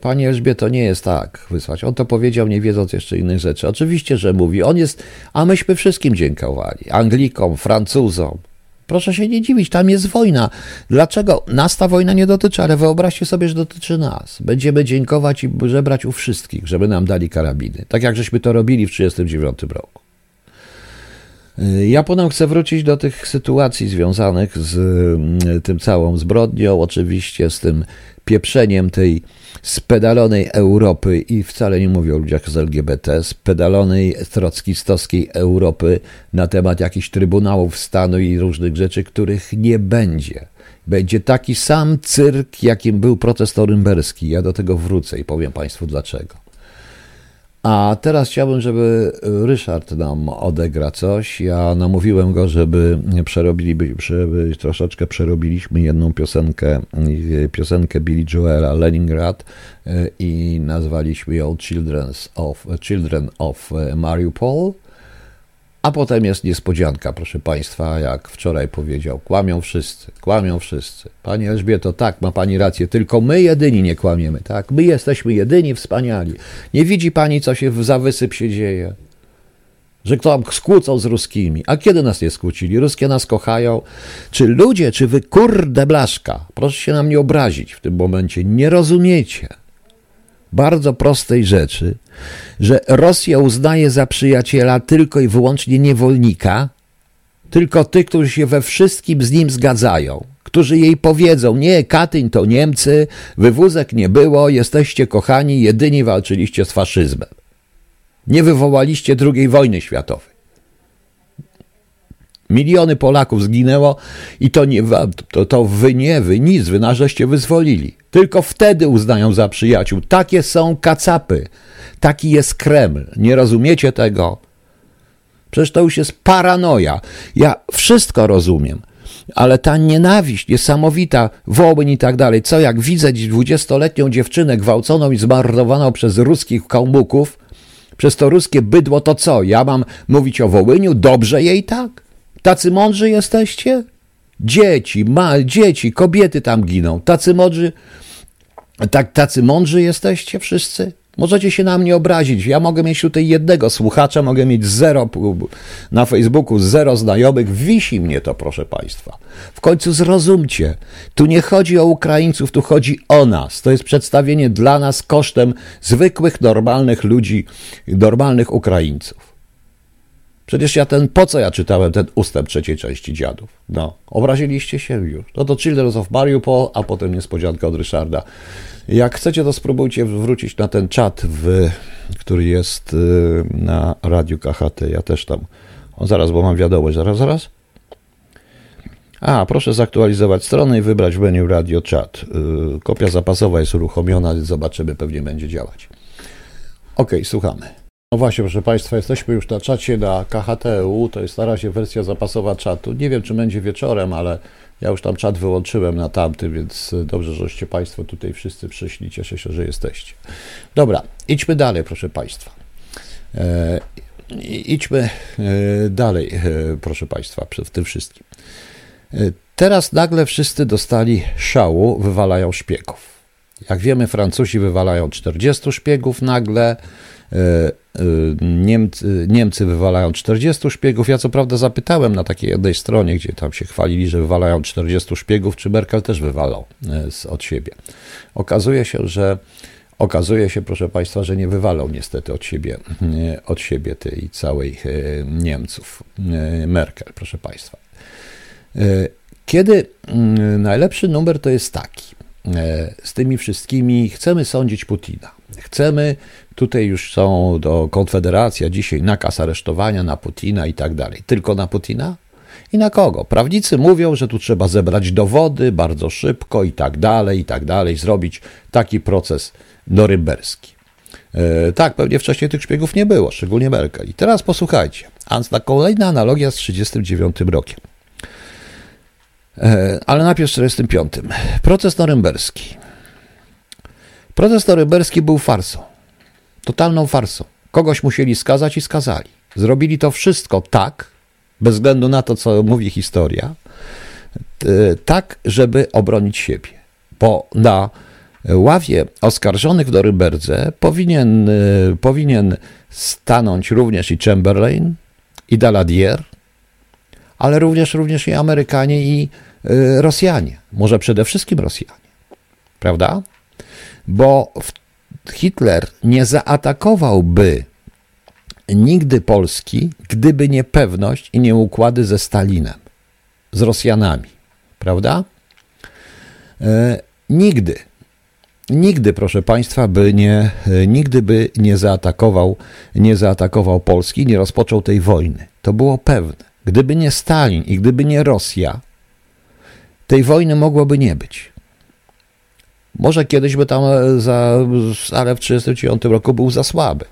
Panie Elżbieto, nie jest tak wysłać. On to powiedział, nie wiedząc jeszcze innych rzeczy. Oczywiście, że mówi. On jest, a myśmy wszystkim dziękowali. Anglikom, Francuzom. Proszę się nie dziwić, tam jest wojna. Dlaczego nas ta wojna nie dotyczy? Ale wyobraźcie sobie, że dotyczy nas. Będziemy dziękować i żebrać u wszystkich, żeby nam dali karabiny. Tak jak żeśmy to robili w 1939 roku. Ja potem chcę wrócić do tych sytuacji związanych z mm, tym całą zbrodnią, oczywiście z tym pieprzeniem tej spedalonej Europy i wcale nie mówię o ludziach z LGBT, spedalonej trockistowskiej Europy na temat jakichś trybunałów stanu i różnych rzeczy, których nie będzie. Będzie taki sam cyrk, jakim był protest norymberski. Ja do tego wrócę i powiem Państwu dlaczego. A teraz chciałbym, żeby Ryszard nam odegra coś. Ja namówiłem go, żeby przerobili, żeby troszeczkę przerobiliśmy jedną piosenkę, piosenkę Billy Joela Leningrad e, i nazwaliśmy ją Children's of, Children of Mariupol. A potem jest niespodzianka, proszę Państwa, jak wczoraj powiedział, kłamią wszyscy, kłamią wszyscy. Pani Elżbieto, tak, ma Pani rację, tylko my jedyni nie kłamiemy, tak? My jesteśmy jedyni wspaniali. Nie widzi Pani, co się za wysyp się dzieje? Że kto skłócą z ruskimi. A kiedy nas nie skłócili? Ruskie nas kochają. Czy ludzie, czy wy kurde blaszka, proszę się na mnie obrazić w tym momencie, nie rozumiecie bardzo prostej rzeczy, że Rosja uznaje za przyjaciela tylko i wyłącznie niewolnika, tylko tych, którzy się we wszystkim z nim zgadzają, którzy jej powiedzą: Nie, Katyń to Niemcy, wywózek nie było, jesteście kochani, jedyni walczyliście z faszyzmem. Nie wywołaliście II wojny światowej. Miliony Polaków zginęło i to, nie, to, to wy nie, wy nic, wy nas wyzwolili. Tylko wtedy uznają za przyjaciół. Takie są kacapy. Taki jest Kreml. Nie rozumiecie tego? Przecież to już jest paranoja. Ja wszystko rozumiem, ale ta nienawiść niesamowita, Wołyń i tak dalej. Co jak widzę dwudziestoletnią dziewczynę gwałconą i zmarnowaną przez ruskich kałmuków, przez to ruskie bydło, to co? Ja mam mówić o Wołyniu? Dobrze jej tak? Tacy mądrzy jesteście? Dzieci, ma, dzieci, kobiety tam giną. Tacy mądrzy, tak, tacy mądrzy jesteście wszyscy? Możecie się na mnie obrazić. Ja mogę mieć tutaj jednego słuchacza, mogę mieć zero na Facebooku, zero znajomych. Wisi mnie to, proszę Państwa. W końcu zrozumcie. Tu nie chodzi o Ukraińców, tu chodzi o nas. To jest przedstawienie dla nas kosztem zwykłych, normalnych ludzi, normalnych Ukraińców. Przecież ja ten, po co ja czytałem ten ustęp trzeciej części dziadów? No, obraziliście się już. No to Children of Mariupol, a potem niespodzianka od Ryszarda. Jak chcecie, to spróbujcie wrócić na ten czat, w, który jest y, na Radiu KHT. Ja też tam. O, zaraz, bo mam wiadomość. Zaraz, zaraz. A, proszę zaktualizować stronę i wybrać w menu Radio Chat. Y, kopia zapasowa jest uruchomiona, zobaczymy, pewnie będzie działać. Ok, słuchamy. No właśnie, proszę Państwa, jesteśmy już na czacie na KHTU, to jest na razie wersja zapasowa czatu. Nie wiem, czy będzie wieczorem, ale ja już tam czat wyłączyłem na tamty, więc dobrze, żeście Państwo tutaj wszyscy przyszli. Cieszę się, że jesteście. Dobra, idźmy dalej, proszę Państwa. E, idźmy e, dalej, e, proszę Państwa, w tym wszystkim. Teraz nagle wszyscy dostali szału, wywalają szpiegów. Jak wiemy, Francuzi wywalają 40 szpiegów nagle. E, e, Niemcy, Niemcy wywalają 40 szpiegów. Ja co prawda zapytałem na takiej jednej stronie, gdzie tam się chwalili, że wywalają 40 szpiegów, czy Merkel też wywalał e, od siebie. Okazuje się, że okazuje się, proszę Państwa, że nie wywalał niestety od siebie, od siebie tej całej Niemców. Merkel, proszę Państwa. Kiedy mm, najlepszy numer to jest taki. Z tymi wszystkimi chcemy sądzić Putina. Chcemy Tutaj już są do Konfederacja dzisiaj nakaz aresztowania na Putina i tak dalej. Tylko na Putina? I na kogo? Prawnicy mówią, że tu trzeba zebrać dowody bardzo szybko i tak dalej, i tak dalej, zrobić taki proces norymberski. E, tak, pewnie wcześniej tych szpiegów nie było, szczególnie Merkel. I teraz posłuchajcie. Kolejna analogia z 1939 rokiem. E, ale najpierw z 1945. Proces norymberski. Proces norymberski był farsą totalną farsą. Kogoś musieli skazać i skazali. Zrobili to wszystko tak, bez względu na to, co mówi historia, tak, żeby obronić siebie. Bo na ławie oskarżonych w Norymberdze powinien, e, powinien stanąć również i Chamberlain, i Daladier, ale również, również i Amerykanie i e, Rosjanie. Może przede wszystkim Rosjanie. Prawda? Bo Hitler nie zaatakowałby nigdy Polski, gdyby nie pewność i nie układy ze Stalinem, z Rosjanami, prawda? E, nigdy, nigdy, proszę Państwa, by nie, e, nigdy by nie zaatakował, nie zaatakował Polski, nie rozpoczął tej wojny. To było pewne. Gdyby nie Stalin i gdyby nie Rosja, tej wojny mogłoby nie być. Może kiedyś by tam, e, za, ale w 1939 roku był za słaby.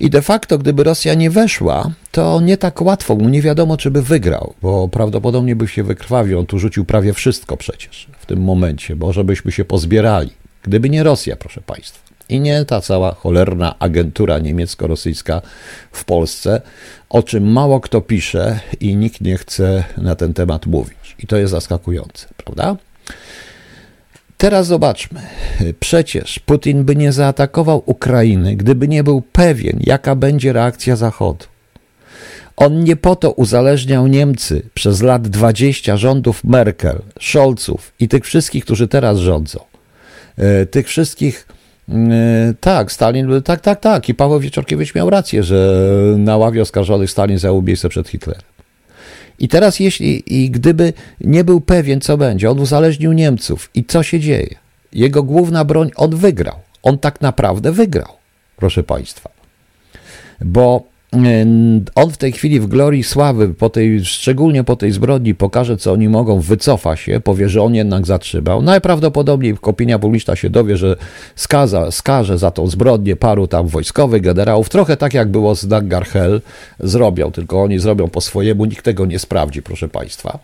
I de facto, gdyby Rosja nie weszła, to nie tak łatwo, nie wiadomo, czy by wygrał, bo prawdopodobnie by się wykrwawił. On tu rzucił prawie wszystko przecież w tym momencie, bo żebyśmy się pozbierali. Gdyby nie Rosja, proszę Państwa. I nie ta cała cholerna agentura niemiecko-rosyjska w Polsce, o czym mało kto pisze i nikt nie chce na ten temat mówić. I to jest zaskakujące, prawda? Teraz zobaczmy. Przecież Putin by nie zaatakował Ukrainy, gdyby nie był pewien, jaka będzie reakcja Zachodu. On nie po to uzależniał Niemcy przez lat 20 rządów Merkel, Scholzów i tych wszystkich, którzy teraz rządzą. E, tych wszystkich, tak, Stalin, tak, tak, tak. I Paweł Wieczorkiewicz miał rację, że na ławie oskarżonych Stalin zajął miejsce przed Hitlerem. I teraz, jeśli i gdyby nie był pewien, co będzie, on uzależnił Niemców i co się dzieje, jego główna broń, on wygrał. On tak naprawdę wygrał, proszę Państwa. Bo on w tej chwili w glorii sławy, po tej, szczególnie po tej zbrodni, pokaże, co oni mogą, wycofa się, powie, że on jednak zatrzymał. Najprawdopodobniej opinia publiczna się dowie, że skaza, skaże za tą zbrodnię paru tam wojskowych generałów, trochę tak jak było z Hell zrobią, tylko oni zrobią po swojemu, nikt tego nie sprawdzi, proszę Państwa.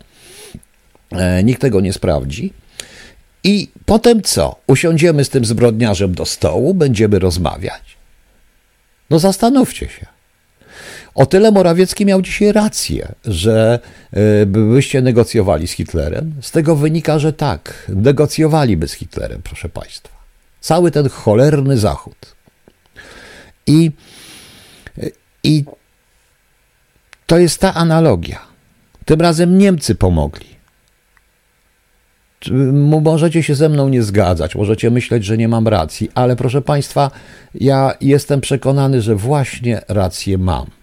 E, nikt tego nie sprawdzi. I potem co? Usiądziemy z tym zbrodniarzem do stołu, będziemy rozmawiać. No zastanówcie się. O tyle Morawiecki miał dzisiaj rację, że e, byście negocjowali z Hitlerem. Z tego wynika, że tak, negocjowaliby z Hitlerem, proszę Państwa. Cały ten cholerny Zachód. I, i to jest ta analogia. Tym razem Niemcy pomogli. Możecie się ze mną nie zgadzać, możecie myśleć, że nie mam racji, ale proszę Państwa, ja jestem przekonany, że właśnie rację mam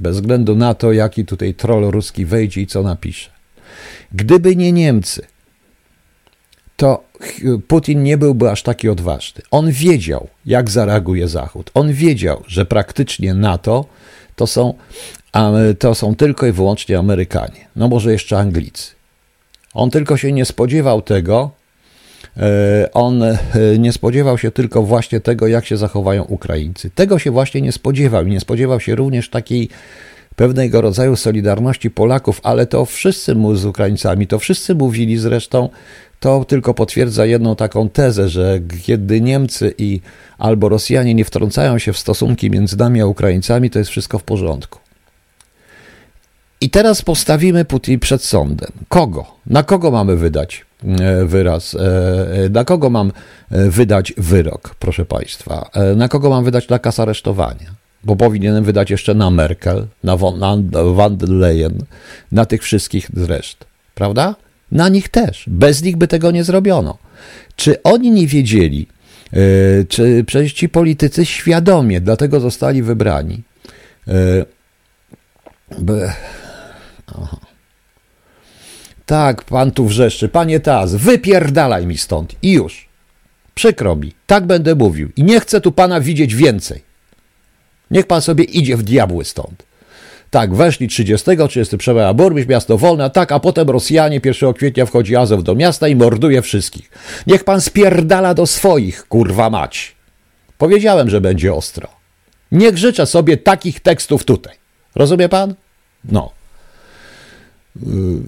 bez względu na to, jaki tutaj troll ruski wejdzie i co napisze. Gdyby nie Niemcy, to Putin nie byłby aż taki odważny. On wiedział, jak zareaguje Zachód. On wiedział, że praktycznie NATO to są, to są tylko i wyłącznie Amerykanie, no może jeszcze Anglicy. On tylko się nie spodziewał tego, on e, nie spodziewał się tylko właśnie tego, jak się zachowają Ukraińcy. Tego się właśnie nie spodziewał i nie spodziewał się również takiej pewnego rodzaju solidarności Polaków, ale to wszyscy mu z Ukraińcami, to wszyscy mówili zresztą, to tylko potwierdza jedną taką tezę, że kiedy Niemcy i albo Rosjanie nie wtrącają się w stosunki między nami a Ukraińcami, to jest wszystko w porządku. I teraz postawimy Putin przed sądem. Kogo? Na kogo mamy wydać e, wyraz? E, e, na kogo mam wydać wyrok, proszę Państwa? Na kogo mam wydać nakaz aresztowania? Bo powinienem wydać jeszcze na Merkel, na von, na der Leyen, na tych wszystkich zreszt. Prawda? Na nich też. Bez nich by tego nie zrobiono. Czy oni nie wiedzieli, czy przecież ci politycy świadomie dlatego zostali wybrani, by Aha. Tak, pan tu wrzeszczy. Panie Taz, wypierdalaj mi stąd. I już. Przykro mi. Tak będę mówił. I nie chcę tu pana widzieć więcej. Niech pan sobie idzie w diabły stąd. Tak, weszli 30, 31 a burmistrz, miasto wolne, tak, a potem Rosjanie 1 kwietnia wchodzi Azow do miasta i morduje wszystkich. Niech pan spierdala do swoich, kurwa mać. Powiedziałem, że będzie ostro. Nie życzę sobie takich tekstów tutaj. Rozumie pan? No.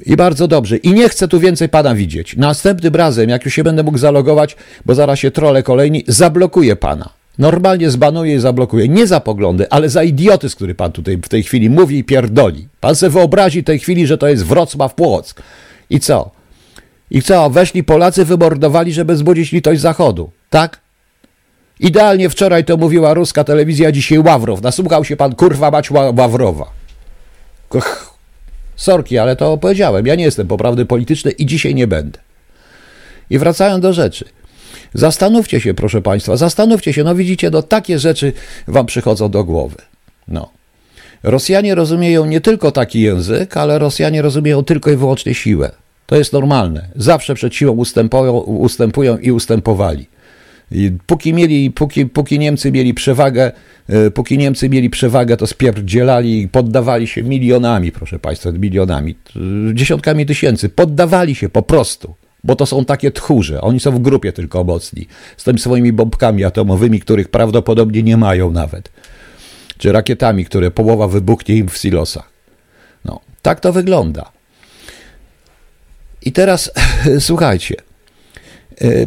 I bardzo dobrze. I nie chcę tu więcej pana widzieć. Następnym razem, jak już się będę mógł zalogować, bo zaraz się trole kolejni, zablokuję pana. Normalnie zbanuję i zablokuję. Nie za poglądy, ale za idiotyzm, który pan tutaj w tej chwili mówi i pierdoli. Pan sobie wyobrazi w tej chwili, że to jest Wrocław Płock. I co? I co? Weszli Polacy, wymordowali, żeby zbudzić litość Zachodu. Tak? Idealnie wczoraj to mówiła ruska telewizja, dzisiaj Ławrow. Nasłuchał się pan kurwa mać Ławrowa. Sorki, ale to powiedziałem. Ja nie jestem poprawny polityczny i dzisiaj nie będę. I wracając do rzeczy. Zastanówcie się, proszę Państwa, zastanówcie się. No widzicie, no takie rzeczy Wam przychodzą do głowy. No. Rosjanie rozumieją nie tylko taki język, ale Rosjanie rozumieją tylko i wyłącznie siłę. To jest normalne. Zawsze przed siłą ustępują, ustępują i ustępowali. I póki, mieli, póki, póki Niemcy mieli przewagę, e, póki Niemcy mieli przewagę, to spierdzielali i poddawali się milionami, proszę Państwa, milionami, dziesiątkami tysięcy, poddawali się po prostu, bo to są takie tchórze, oni są w grupie tylko mocni, z tymi swoimi bombkami atomowymi, których prawdopodobnie nie mają nawet, czy rakietami, które połowa wybuchnie im w silosach. No, tak to wygląda. I teraz (laughs) słuchajcie,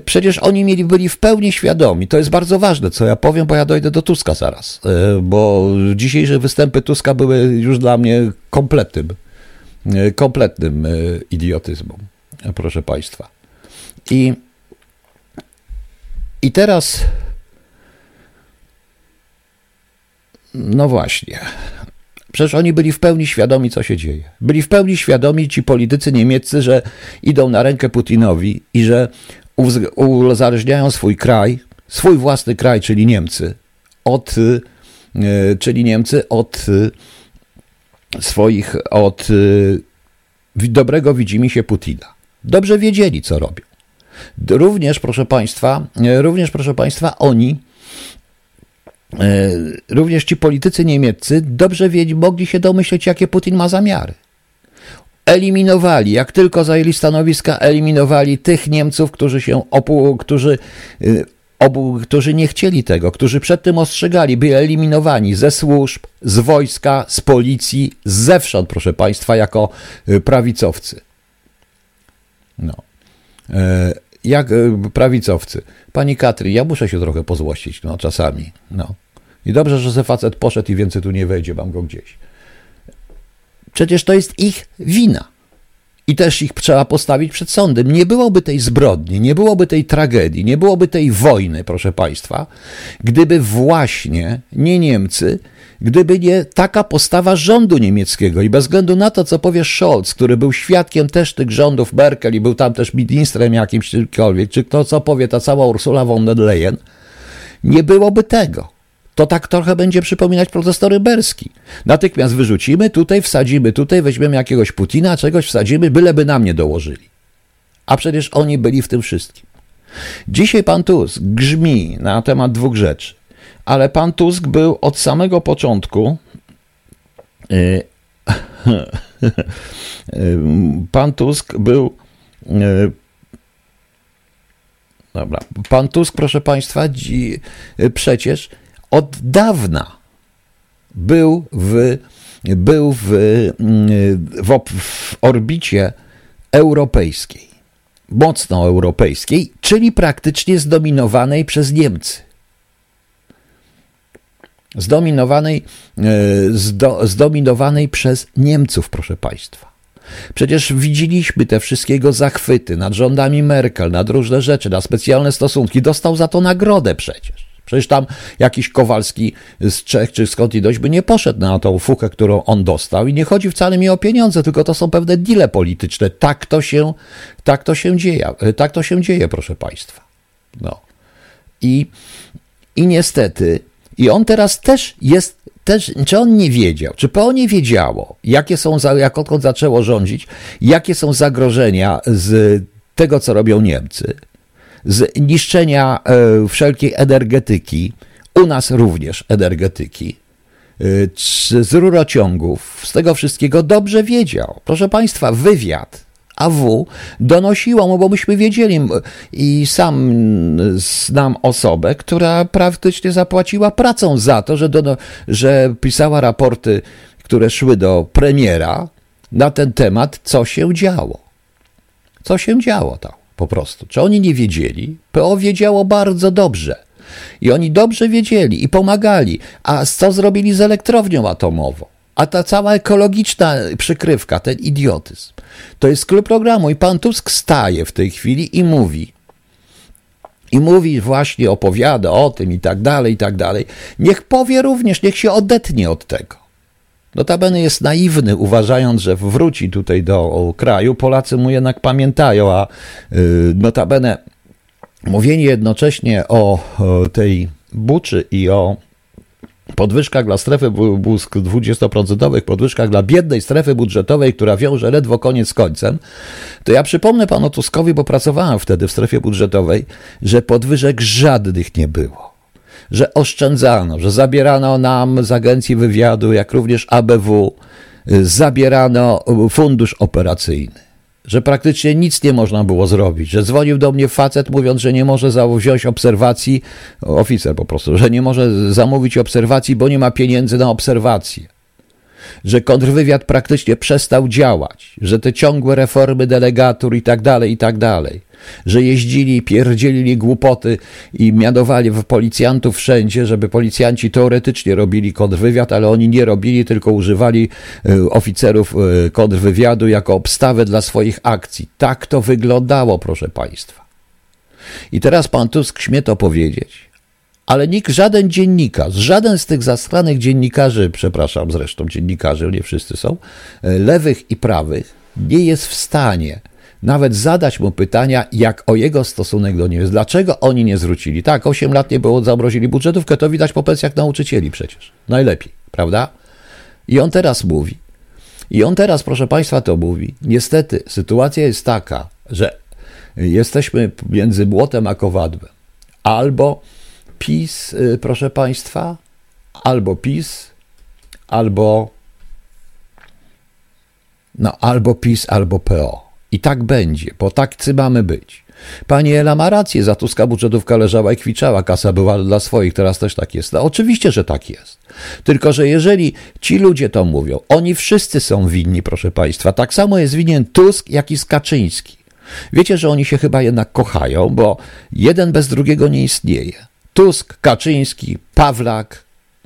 przecież oni mieli, byli w pełni świadomi. To jest bardzo ważne, co ja powiem, bo ja dojdę do Tuska zaraz. E, bo dzisiejsze występy Tuska były już dla mnie kompletnym, e, kompletnym idiotyzmem, proszę Państwa. I, i teraz. No właśnie. Przecież oni byli w pełni świadomi, co się dzieje. Byli w pełni świadomi ci politycy niemieccy, że idą na rękę Putinowi i że uzależniają swój kraj, swój własny kraj, czyli Niemcy, od, e, czyli Niemcy od e, swoich, od e, dobrego widzimy się Putina. Dobrze wiedzieli, co robią. Również, proszę Państwa, również, proszę Państwa, oni, również ci politycy niemieccy dobrze wiedzieli, mogli się domyśleć, jakie Putin ma zamiary eliminowali, jak tylko zajęli stanowiska, eliminowali tych Niemców, którzy się opu, którzy, y, obu, którzy nie chcieli tego, którzy przed tym ostrzegali, byli eliminowani ze służb, z wojska, z policji, zewsząd, proszę Państwa, jako y, prawicowcy. No. E, jak y, prawicowcy. Pani Katry, ja muszę się trochę pozłościć, no czasami. No. I dobrze, że se facet poszedł i więcej tu nie wejdzie, mam go gdzieś. Przecież to jest ich wina. I też ich trzeba postawić przed sądem. Nie byłoby tej zbrodni, nie byłoby tej tragedii, nie byłoby tej wojny, proszę Państwa, gdyby właśnie nie Niemcy, gdyby nie taka postawa rządu niemieckiego i bez względu na to, co powie Scholz, który był świadkiem też tych rządów Merkel i był tam też ministrem jakimś czymkolwiek, czy to, co powie ta cała Ursula von der Leyen, nie byłoby tego to tak trochę będzie przypominać proces norymberski. Natychmiast wyrzucimy, tutaj wsadzimy, tutaj weźmiemy jakiegoś Putina, czegoś wsadzimy, byleby nam nie dołożyli. A przecież oni byli w tym wszystkim. Dzisiaj pan Tusk grzmi na temat dwóch rzeczy, ale pan Tusk był od samego początku. Y, (laughs) pan Tusk był. Y, dobra. Pan Tusk, proszę Państwa, przecież od dawna był w, był w, w, w orbicie europejskiej, mocno europejskiej, czyli praktycznie zdominowanej przez Niemcy. Zdominowanej, e, zdo, zdominowanej przez Niemców, proszę Państwa. Przecież widzieliśmy te wszystkiego zachwyty nad rządami Merkel, nad różne rzeczy, na specjalne stosunki. Dostał za to nagrodę przecież. Przecież tam jakiś Kowalski z Czech czy skąd dość by nie poszedł na tą fuchę, którą on dostał. I nie chodzi wcale mi o pieniądze, tylko to są pewne deale polityczne. Tak to się, tak to się dzieje, tak to się dzieje, proszę Państwa. No. I, I niestety, i on teraz też jest, też, czy on nie wiedział, czy PO nie wiedziało, jakie są, jak odkąd zaczęło rządzić, jakie są zagrożenia z tego, co robią Niemcy, z niszczenia e, wszelkiej energetyki, u nas również energetyki, e, z rurociągów, z tego wszystkiego dobrze wiedział. Proszę Państwa, wywiad AW donosiło mu, bo myśmy wiedzieli i sam znam osobę, która praktycznie zapłaciła pracą za to, że, do, że pisała raporty, które szły do premiera na ten temat, co się działo. Co się działo tam po prostu. Czy oni nie wiedzieli? PO wiedziało bardzo dobrze. I oni dobrze wiedzieli i pomagali. A co zrobili z elektrownią atomową? A ta cała ekologiczna przykrywka, ten idiotyzm, to jest klub programu. I pan Tusk staje w tej chwili i mówi, i mówi właśnie, opowiada o tym i tak dalej, i tak dalej. Niech powie również, niech się odetnie od tego. Notabene jest naiwny, uważając, że wróci tutaj do kraju. Polacy mu jednak pamiętają, a y, notabene mówienie jednocześnie o tej Buczy i o podwyżkach dla strefy 20%, podwyżkach dla biednej strefy budżetowej, która wiąże ledwo koniec z końcem, to ja przypomnę panu Tuskowi, bo pracowałem wtedy w strefie budżetowej, że podwyżek żadnych nie było. Że oszczędzano, że zabierano nam z agencji wywiadu, jak również ABW, zabierano fundusz operacyjny że praktycznie nic nie można było zrobić, że dzwonił do mnie facet mówiąc, że nie może wziąć obserwacji, oficer po prostu, że nie może zamówić obserwacji, bo nie ma pieniędzy na obserwację. Że kontrwywiad praktycznie przestał działać, że te ciągłe reformy delegatur i tak dalej, i tak dalej że jeździli, pierdzielili głupoty i mianowali policjantów wszędzie, żeby policjanci teoretycznie robili kontrwywiad, ale oni nie robili, tylko używali e, oficerów e, kontrwywiadu jako obstawę dla swoich akcji. Tak to wyglądało, proszę Państwa. I teraz pan Tusk śmie to powiedzieć, ale nikt, żaden dziennikarz, żaden z tych zastranych dziennikarzy, przepraszam zresztą dziennikarzy, nie wszyscy są, e, lewych i prawych, nie jest w stanie nawet zadać mu pytania, jak o jego stosunek do Niemiec. Dlaczego oni nie zwrócili? Tak, 8 lat nie było, zamrozili budżetówkę, to widać po pensjach nauczycieli przecież. Najlepiej, prawda? I on teraz mówi. I on teraz, proszę Państwa, to mówi. Niestety, sytuacja jest taka, że jesteśmy między młotem a kowadłem. Albo PiS, y, proszę Państwa, albo PiS, albo no, albo PiS, albo PO. I tak będzie, bo takcy mamy być. Pani Ela ma rację, za Tuska budżetówka leżała i kwiczała, kasa była dla swoich, teraz też tak jest. No, oczywiście, że tak jest. Tylko, że jeżeli ci ludzie to mówią, oni wszyscy są winni, proszę Państwa. Tak samo jest winien Tusk, jak i Skaczyński. Wiecie, że oni się chyba jednak kochają, bo jeden bez drugiego nie istnieje. Tusk, Kaczyński, Pawlak,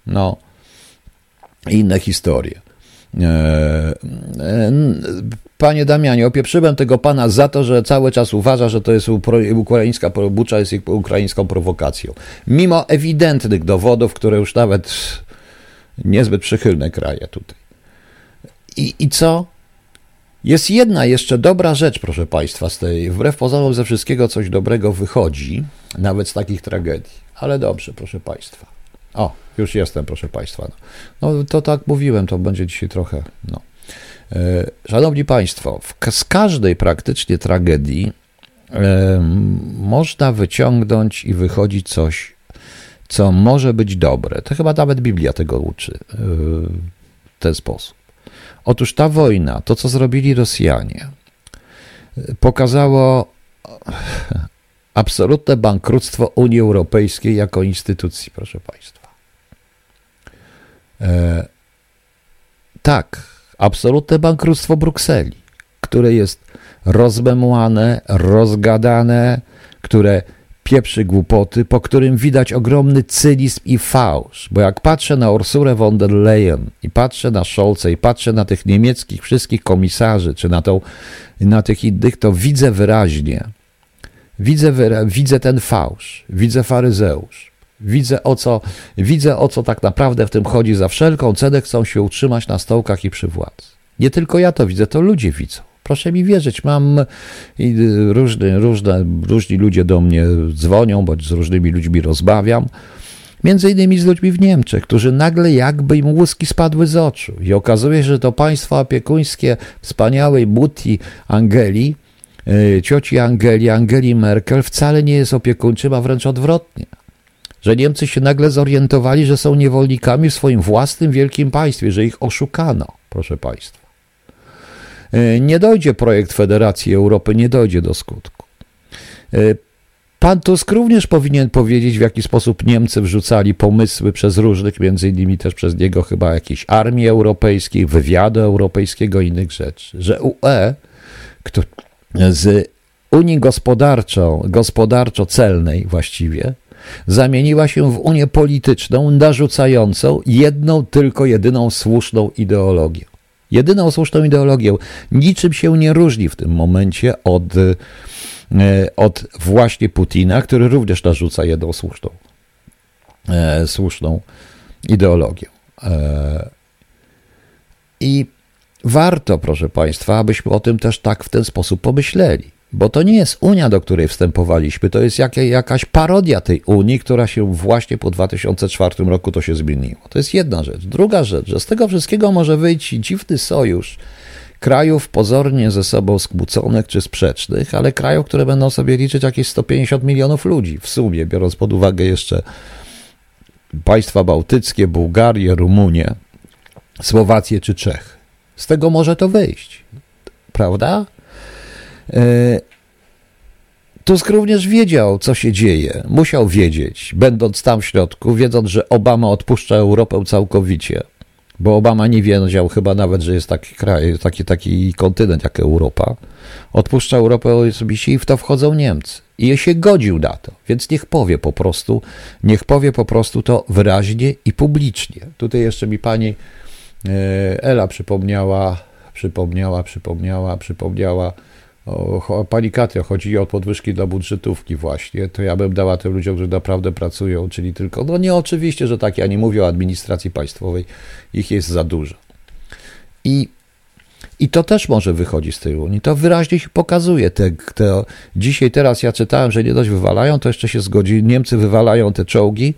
no, inne historie. E, e, Panie Damianie, opieprzyłem tego pana za to, że cały czas uważa, że to jest ukraińska bucza jest ukraińską prowokacją. Mimo ewidentnych dowodów, które już nawet niezbyt przychylne kraje tutaj. I, I co? Jest jedna jeszcze dobra rzecz, proszę Państwa, z tej, wbrew pozorom ze wszystkiego coś dobrego wychodzi, nawet z takich tragedii. Ale dobrze, proszę Państwa. O, już jestem, proszę Państwa. No, no to tak mówiłem, to będzie dzisiaj trochę, no. E, szanowni Państwo, z każdej praktycznie tragedii e, można wyciągnąć i wychodzi coś, co może być dobre. To chyba nawet Biblia tego uczy e, w ten sposób. Otóż ta wojna, to co zrobili Rosjanie, pokazało absolutne bankructwo Unii Europejskiej jako instytucji, proszę Państwa. tak, absolutne bankructwo Brukseli, które jest rozmemłane, rozgadane, które pieprzy głupoty, po którym widać ogromny cynizm i fałsz. Bo jak patrzę na Ursulę von der Leyen i patrzę na Scholze i patrzę na tych niemieckich wszystkich komisarzy, czy na, tą, na tych innych, to widzę wyraźnie, widzę, widzę ten fałsz, widzę faryzeusz. Widzę o, co, widzę, o co tak naprawdę w tym chodzi. Za wszelką cenę chcą się utrzymać na stołkach i przy władzy. Nie tylko ja to widzę, to ludzie widzą. Proszę mi wierzyć, mam różne, różne, różni ludzie do mnie dzwonią, bądź z różnymi ludźmi rozmawiam. Między innymi z ludźmi w Niemczech, którzy nagle jakby im łuski spadły z oczu. I okazuje się, że to państwo opiekuńskie wspaniałej Mutti Angeli, cioci Angeli, Angeli Merkel wcale nie jest opiekuńczym, a wręcz odwrotnie że Niemcy się nagle zorientowali, że są niewolnikami w swoim własnym wielkim państwie, że ich oszukano, proszę Państwa. E, nie dojdzie projekt Federacji Europy, nie dojdzie do skutku. E, pan Tusk również powinien powiedzieć, w jaki sposób Niemcy wrzucali pomysły przez różnych, między innymi też przez niego chyba jakiejś armii europejskiej, wywiadu europejskiego i innych rzeczy, że UE z Unii gospodarczą, gospodarczo-celnej właściwie, zamieniła się w Unię polityczną narzucającą jedną, tylko jedyną słuszną ideologię. Jedyną słuszną ideologię. Niczym się nie różni w tym momencie od, e, od właśnie Putina, który również narzuca jedną słuszną, e, słuszną ideologię. E, I warto, proszę Państwa, abyśmy o tym też tak w ten sposób pomyśleli. bo to nie jest Unia, do której wstępowaliśmy, to jest jak, jakaś parodia tej Unii, która się właśnie po 2004 roku to się zmieniło. To jest jedna rzecz. Druga rzecz, że z tego wszystkiego może wyjść dziwny sojusz krajów pozornie ze sobą skłóconych czy sprzecznych, ale krajów, które będą sobie liczyć jakieś 150 milionów ludzi w sumie, biorąc pod uwagę jeszcze państwa bałtyckie, Bułgarię, Rumunię, Słowację czy Czech. Z tego może to wyjść, prawda? E, Tusk również wiedział, co się dzieje. Musiał wiedzieć, będąc tam w środku, wiedząc, że Obama odpuszcza Europę całkowicie, bo Obama nie wiedział chyba nawet, że jest taki kraj, taki, taki kontynent jak Europa. Odpuszcza Europę osobiście i w to wchodzą Niemcy. I się godził na to, więc niech powie po prostu, niech powie po prostu to wyraźnie i publicznie. Tutaj jeszcze mi pani Ela przypomniała, przypomniała, przypomniała, przypomniała, o, pani Katria, chodzi o podwyżki dla budżetówki właśnie, to ja bym dała tym ludziom, którzy naprawdę pracują, czyli tylko, no nie oczywiście, że tak, ja nie mówię o administracji państwowej, ich jest za dużo. I, i to też może wychodzić z tej Unii, to wyraźnie się pokazuje. Te, te, dzisiaj, teraz ja czytałem, że nie dość wywalają, to jeszcze się zgodzi, Niemcy wywalają te czołgi,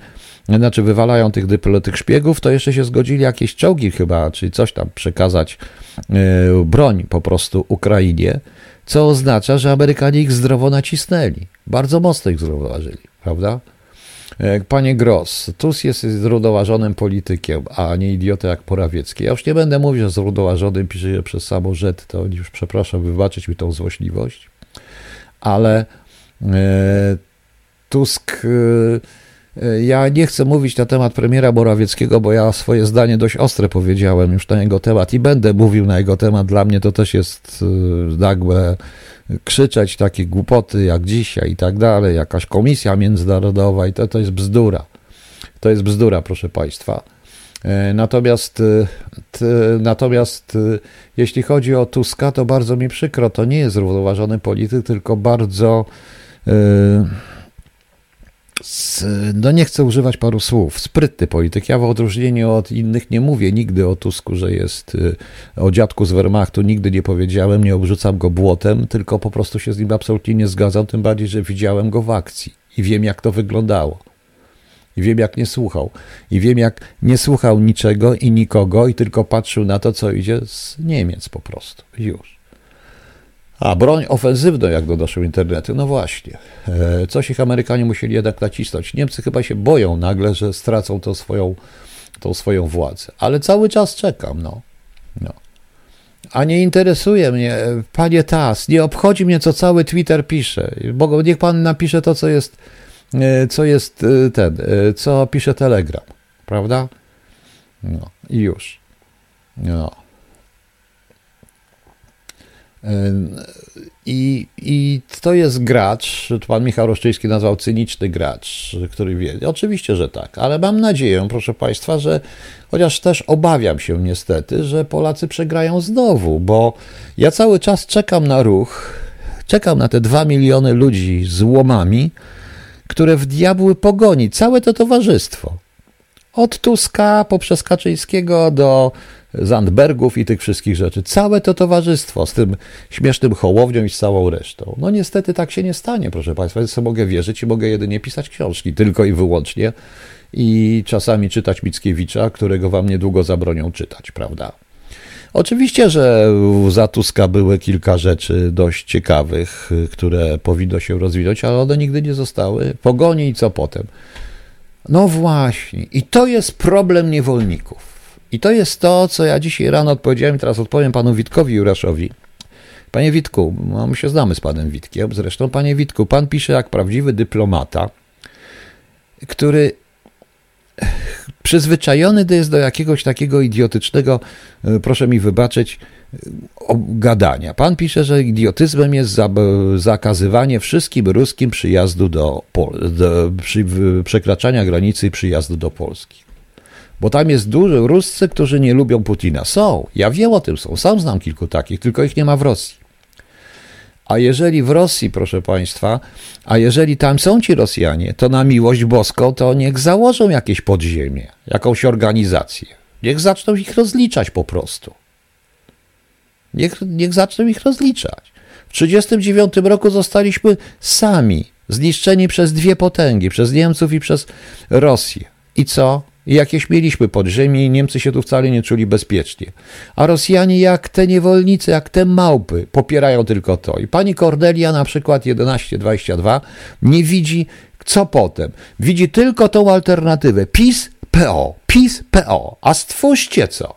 znaczy wywalają tych, tych szpiegów, to jeszcze się zgodzili jakieś czołgi chyba, czyli coś tam przekazać, yy, broń po prostu Ukrainie, co oznacza, że Amerykanie ich zdrowo nacisnęli. Bardzo mocno ich zrównoważyli, prawda? E, panie Gross, Tusk jest zrównoważonym politykiem, a nie idiotą jak Morawiecki. Ja już nie będę mówił, że zrównoważonym pisze przez samo to już przepraszam, wybaczyć mi tą złośliwość, ale e, Tusk... E, ja nie chcę mówić na temat premiera Morawieckiego, bo ja swoje zdanie dość ostre powiedziałem już na jego temat i będę mówił na jego temat. Dla mnie to też jest nagle krzyczeć takie głupoty jak dzisiaj i tak dalej, jakaś komisja międzynarodowa i to, to jest bzdura. To jest bzdura, proszę Państwa. E, natomiast, natomiast jeśli chodzi o Tuska, to bardzo mi przykro, to nie jest zrównoważony polityk, tylko bardzo. Yy, no nie chcę używać paru słów, sprytny polityk. Ja w odróżnieniu od innych nie mówię nigdy o Tusku, że jest y, o dziadku z Wehrmachtu, nigdy nie powiedziałem, nie obrzucam go błotem, tylko po prostu się z nim absolutnie nie zgadzam, tym bardziej, że widziałem go w akcji i wiem, jak to wyglądało. I wiem, jak nie słuchał. I wiem, jak nie słuchał niczego i nikogo i tylko patrzył na to, co idzie z Niemiec po prostu. Już. A broń ofensywną, jak donoszą internety, no właśnie. E, coś ich Amerykanie musieli jednak nacisnąć. Niemcy chyba się boją nagle, że stracą tą swoją, tą swoją władzę. Ale cały czas czekam, no. no. A nie interesuje mnie, panie Tas, nie obchodzi mnie, co cały Twitter pisze. Bo niech pan napisze to, co jest, e, co jest e, ten, co pisze Telegram, prawda? No i już. No. I, I to jest gracz, pan Michał Roszczyński nazwał cyniczny gracz, który wie. Oczywiście, że tak, ale mam nadzieję, proszę Państwa, że chociaż też obawiam się niestety, że Polacy przegrają znowu, bo ja cały czas czekam na ruch, czekam na te dwa miliony ludzi z łomami, które w diabły pogoni całe to towarzystwo. Od Tuska poprzez Kaczyńskiego do Zandbergów i tych wszystkich rzeczy. Całe to towarzystwo z tym śmiesznym hołownią i z całą resztą. No niestety tak się nie stanie, proszę Państwa. Więc mogę wierzyć i mogę jedynie pisać książki, tylko i wyłącznie. I czasami czytać Mickiewicza, którego wam niedługo zabronią czytać, prawda? Oczywiście, że za Tuska były kilka rzeczy dość ciekawych, które powinno się rozwinąć, ale one nigdy nie zostały. Pogoni i co potem? No właśnie. I to jest problem niewolników. I to jest to, co ja dzisiaj rano odpowiedziałem teraz odpowiem panu Witkowi Juraszowi. Panie Witku, no my się znamy z panem Witkiem, zresztą panie Witku, pan pisze jak prawdziwy dyplomata, który przyzwyczajony jest do jakiegoś takiego idiotycznego, e, proszę mi wybaczyć, e, gadania. Pan pisze, że idiotyzmem jest zakazywanie wszystkim ruskim przyjazdu do, do przy, przekraczania granicy i przyjazdu do Polski. Bo tam jest dużo Ruscy, którzy nie lubią Putina. Są, ja wiem o tym, są. Sam znam kilku takich, tylko ich nie ma w Rosji. A jeżeli w Rosji, proszę Państwa, a jeżeli tam są ci Rosjanie, to na miłość boską to niech założą jakieś podziemie, jakąś organizację. Niech zaczną ich rozliczać po prostu. Niech, niech zaczną ich rozliczać. W 1939 roku zostaliśmy sami, zniszczeni przez dwie potęgi, przez Niemców i przez Rosję. I co? I jakieś mieliśmy podziemie i Niemcy się tu wcale nie czuli bezpiecznie. A Rosjanie jak te niewolnicy, jak te małpy popierają tylko to. I pani Cordelia na przykład 1122 nie widzi co potem. Widzi tylko tą alternatywę. PiS, PO, PiS, PO. A stwórzcie co?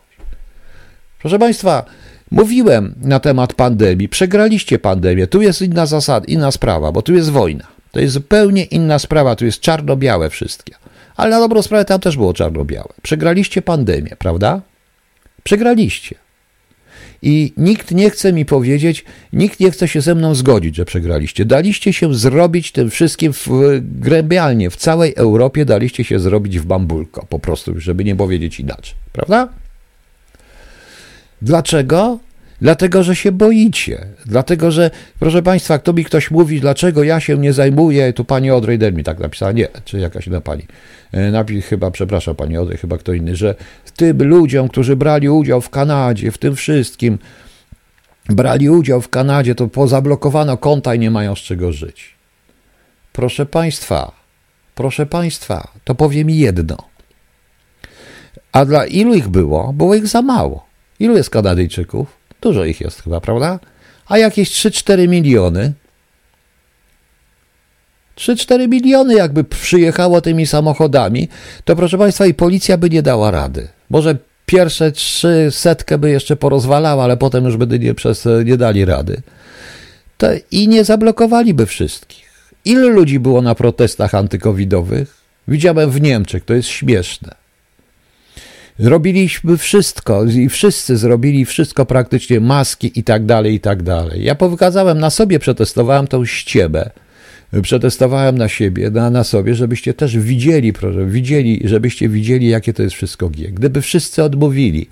Proszę Państwa, mówiłem na temat pandemii. Przegraliście pandemię. Tu jest inna zasada, inna sprawa, bo tu jest wojna. To jest zupełnie inna sprawa. Tu jest czarno-białe wszystkie. Ale na dobrą sprawę tam też było czarno-białe. Przegraliście pandemię, prawda? Przegraliście. I nikt nie chce mi powiedzieć, nikt nie chce się ze mną zgodzić, że przegraliście. Daliście się zrobić tym wszystkim w, gremialnie, w całej Europie daliście się zrobić w bambulko, po prostu, żeby nie powiedzieć inaczej, prawda? Dlaczego? Dlatego, że się boicie. Dlatego, że, proszę Państwa, kto mi ktoś mówi, dlaczego ja się nie zajmuję, tu pani Odrej mi tak napisała, nie, czy jakaś inna pani, e, napisz chyba, przepraszam pani Odrej, chyba kto inny, że tym ludziom, którzy brali udział w Kanadzie, w tym wszystkim, brali udział w Kanadzie, to pozablokowano konta i nie mają z czego żyć. Proszę Państwa, proszę Państwa, to powiem jedno. A dla ilu ich było? Było ich za mało. Ilu jest Kanadyjczyków? Dużo ich jest chyba, prawda? A jakieś 3-4 miliony. 3-4 miliony jakby przyjechało tymi samochodami, to proszę Państwa i policja by nie dała rady. Może pierwsze trzy setkę by jeszcze porozwalała, ale potem już by nie, przez, nie dali rady. To, I nie zablokowaliby wszystkich. Ile ludzi było na protestach antykowidowych? Widziałem w Niemczech, to jest śmieszne. Robiliśmy wszystko i wszyscy zrobili wszystko praktycznie, maski i tak dalej, i tak dalej. Ja pokazałem na sobie, przetestowałem tą ściebę przetestowałem na siebie, na, na sobie, żebyście też widzieli, proszę, widzieli, żebyście widzieli, jakie to jest wszystko gie. Gdyby wszyscy odmówili,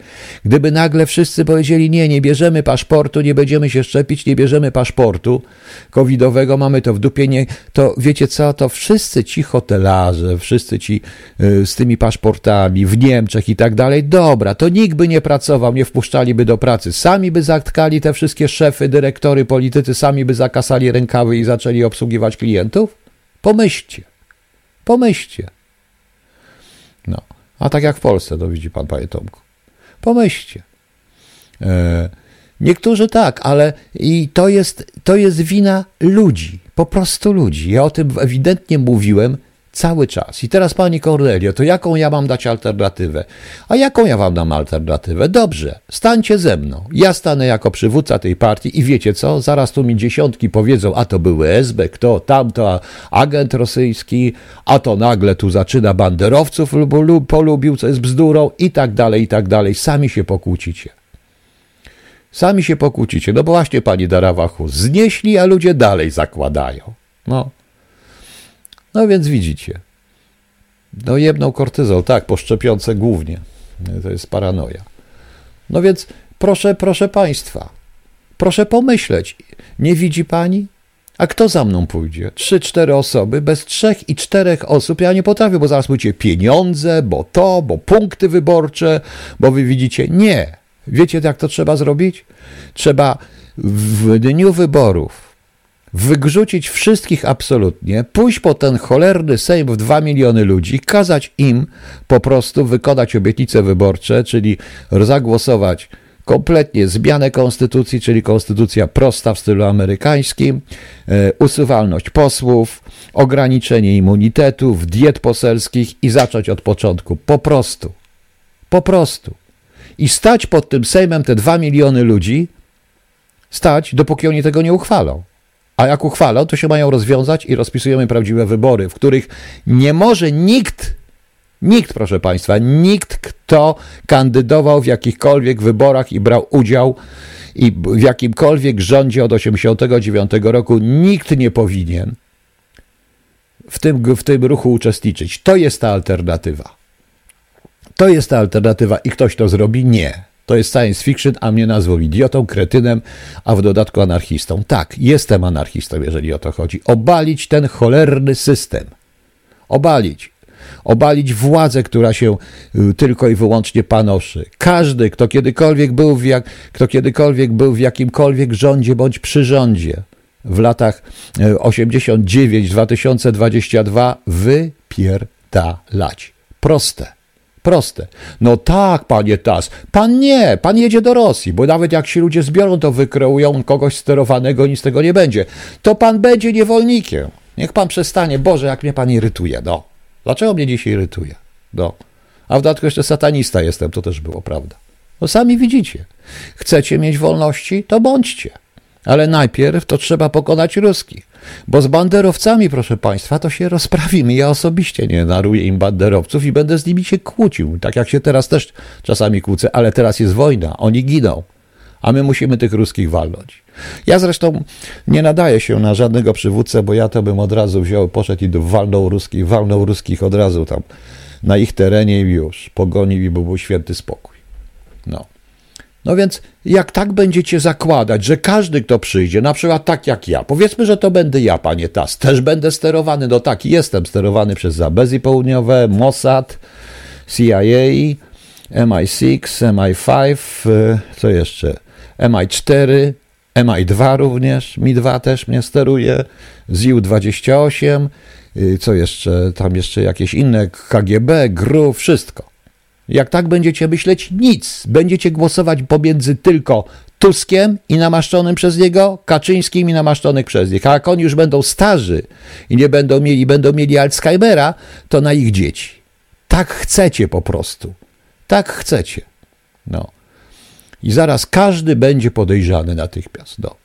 gdyby nagle wszyscy powiedzieli, nie, nie bierzemy paszportu, nie będziemy się szczepić, nie bierzemy paszportu covidowego, mamy to w dupie, nie, to wiecie co, to wszyscy ci hotelarze, wszyscy ci y, z tymi paszportami w Niemczech i tak dalej, dobra, to nikt by nie pracował, nie wpuszczaliby do pracy, sami by zatkali te wszystkie szefy, dyrektory, politycy, sami by zakasali rękawy i zaczęli obsługiwać klientów, klientów? Pomyślcie. Pomyślcie. No, a tak jak w Polsce, to widzi pan, panie Tomku. Pomyślcie. E, niektórzy tak, ale i to jest, to jest wina ludzi, po prostu ludzi. Ja o tym ewidentnie mówiłem Cały czas. I teraz pani Cornelio, to jaką ja mam dać alternatywę? A jaką ja wam dam alternatywę? Dobrze, stańcie ze mną. Ja stanę jako przywódca tej partii i wiecie co? Zaraz tu mi dziesiątki powiedzą, a to były SB, kto, tamto, agent rosyjski, a to nagle tu zaczyna banderowców polubił, co jest bzdurą i tak dalej, i tak dalej. Sami się pokłócicie. Sami się pokłócicie. No bo właśnie pani Darawachu znieśli, a ludzie dalej zakładają. No, no więc widzicie. No jebną kortyzol, tak, po szczepionce głównie. To jest paranoja. No więc proszę, proszę Państwa, proszę pomyśleć, nie widzi Pani? A kto za mną pójdzie? Trzy, cztery osoby, bez trzech i czterech osób ja nie potrafię, bo zaraz mówicie pieniądze, bo to, bo punkty wyborcze, bo wy widzicie. Nie. Wiecie, jak to trzeba zrobić? Trzeba w dniu wyborów wygrzucić wszystkich absolutnie, pójść po ten cholerny Sejm w dwa miliony ludzi, kazać im po prostu wykonać obietnice wyborcze, czyli zagłosować kompletnie zmianę konstytucji, czyli konstytucja prosta w stylu amerykańskim, e, usuwalność posłów, ograniczenie immunitetów, diet poselskich i zacząć od początku. Po prostu. Po prostu. I stać pod tym Sejmem te dwa miliony ludzi, stać, dopóki oni tego nie uchwalą. A jak uchwalą, to się mają rozwiązać i rozpisujemy prawdziwe wybory, w których nie może nikt, nikt, proszę Państwa, nikt, kto kandydował w jakichkolwiek wyborach i brał udział i w jakimkolwiek rządzie od 1989 roku, nikt nie powinien w tym, w tym ruchu uczestniczyć. To jest ta alternatywa. To jest ta alternatywa i ktoś to zrobi? Nie. To jest science fiction, a mnie nazwał idiotą, kretynem, a w dodatku anarchistą. Tak, jestem anarchistą, jeżeli o to chodzi. Obalić ten cholerny system. Obalić. obalić władzę, która się y, tylko i wyłącznie panoszy. Każdy, kto kiedykolwiek był w, jak, kto kiedykolwiek był w jakimkolwiek rządzie bądź przyrządzie w latach 89-2022 wypierdalać. Proste. Proste. No tak, panie Tas. Pan nie, pan jedzie do Rosji, bo nawet jak się ludzie zbiorą, to wykreują kogoś sterowanego, nic z tego nie będzie. To pan będzie niewolnikiem. Niech pan przestanie. Boże, jak mnie pan irytuje. No. Dlaczego mnie dzisiaj irytuje? No. A w dodatku jeszcze satanista jestem, to też było, prawda? No sami widzicie. Chcecie mieć wolności, to bądźcie. Ale najpierw to trzeba pokonać ruskich. Bo z banderowcami, proszę Państwa, to się rozprawimy. Ja osobiście nie naruję im banderowców i będę z nimi się kłócił. Tak jak się teraz też czasami kłócę, ale teraz jest wojna, oni giną, a my musimy tych ruskich walnąć. Ja zresztą nie nadaję się na żadnego przywódcę, bo ja to bym od razu wziął, poszedł i walnął ruskich, walnął ruskich od razu tam na ich terenie i już. Pogonił i był święty spokój. No. No więc jak tak będziecie zakładać, że każdy, kto przyjdzie, na przykład tak jak ja, powiedzmy, że to będę ja, panie Tas, też będę sterowany, no tak, jestem sterowany przez Zabezi Południowe, Mossad, CIA, MI6, MI5, co jeszcze, MI4, MI2 również, Mi-2 też mnie steruje, ZIU-28, y, co jeszcze, tam jeszcze jakieś inne, KGB, GRU, wszystko. Jak tak będziecie myśleć, nic. Będziecie głosować pomiędzy tylko Tuskiem i namaszczonym przez niego, Kaczyńskim i namaszczonych przez nich. A jak oni już będą starzy i nie będą mieli, będą mieli Alzheimera, to na ich dzieci. Tak chcecie po prostu. Tak chcecie. No. I zaraz każdy będzie podejrzany natychmiast. No.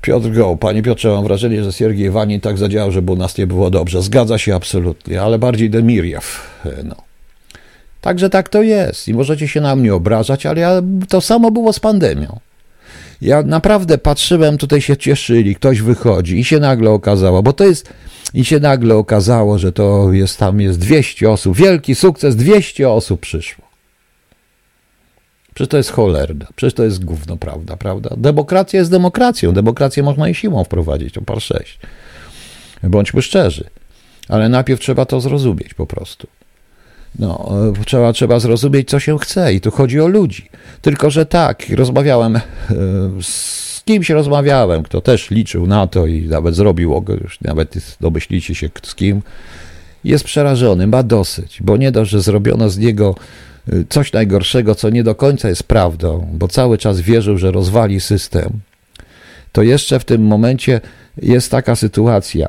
Piotr Go, panie Piotrze, mam wrażenie, że Siergiej Wanin tak zadziałał, żeby u nas nie było dobrze. Zgadza się absolutnie, ale bardziej Demiriew. No. Także tak to jest i możecie się na mnie obrażać, ale ja, to samo było z pandemią. Ja naprawdę patrzyłem, tutaj się cieszyli, ktoś wychodzi i się nagle okazało, bo to jest, i się nagle okazało, że to jest, tam jest 200 osób, wielki sukces, 200 osób przyszło. Przecież to jest cholerda, przecież to jest gówno, prawda, prawda? Demokracja jest demokracją, demokrację można i siłą wprowadzić, to par 6. Bądźmy szczerzy, ale najpierw trzeba to zrozumieć po prostu. No, e, trzeba, trzeba zrozumieć, co się chce i tu chodzi o ludzi. Tylko, że tak, rozmawiałem, e, z kimś rozmawiałem, kto też liczył na to i nawet zrobił, już nawet domyślicie się z kim, jest przerażony, ma dosyć, bo nie dość, że zrobiono z niego e, coś najgorszego, co nie do końca jest prawdą, bo cały czas wierzył, że rozwali system, to jeszcze w tym momencie jest taka sytuacja.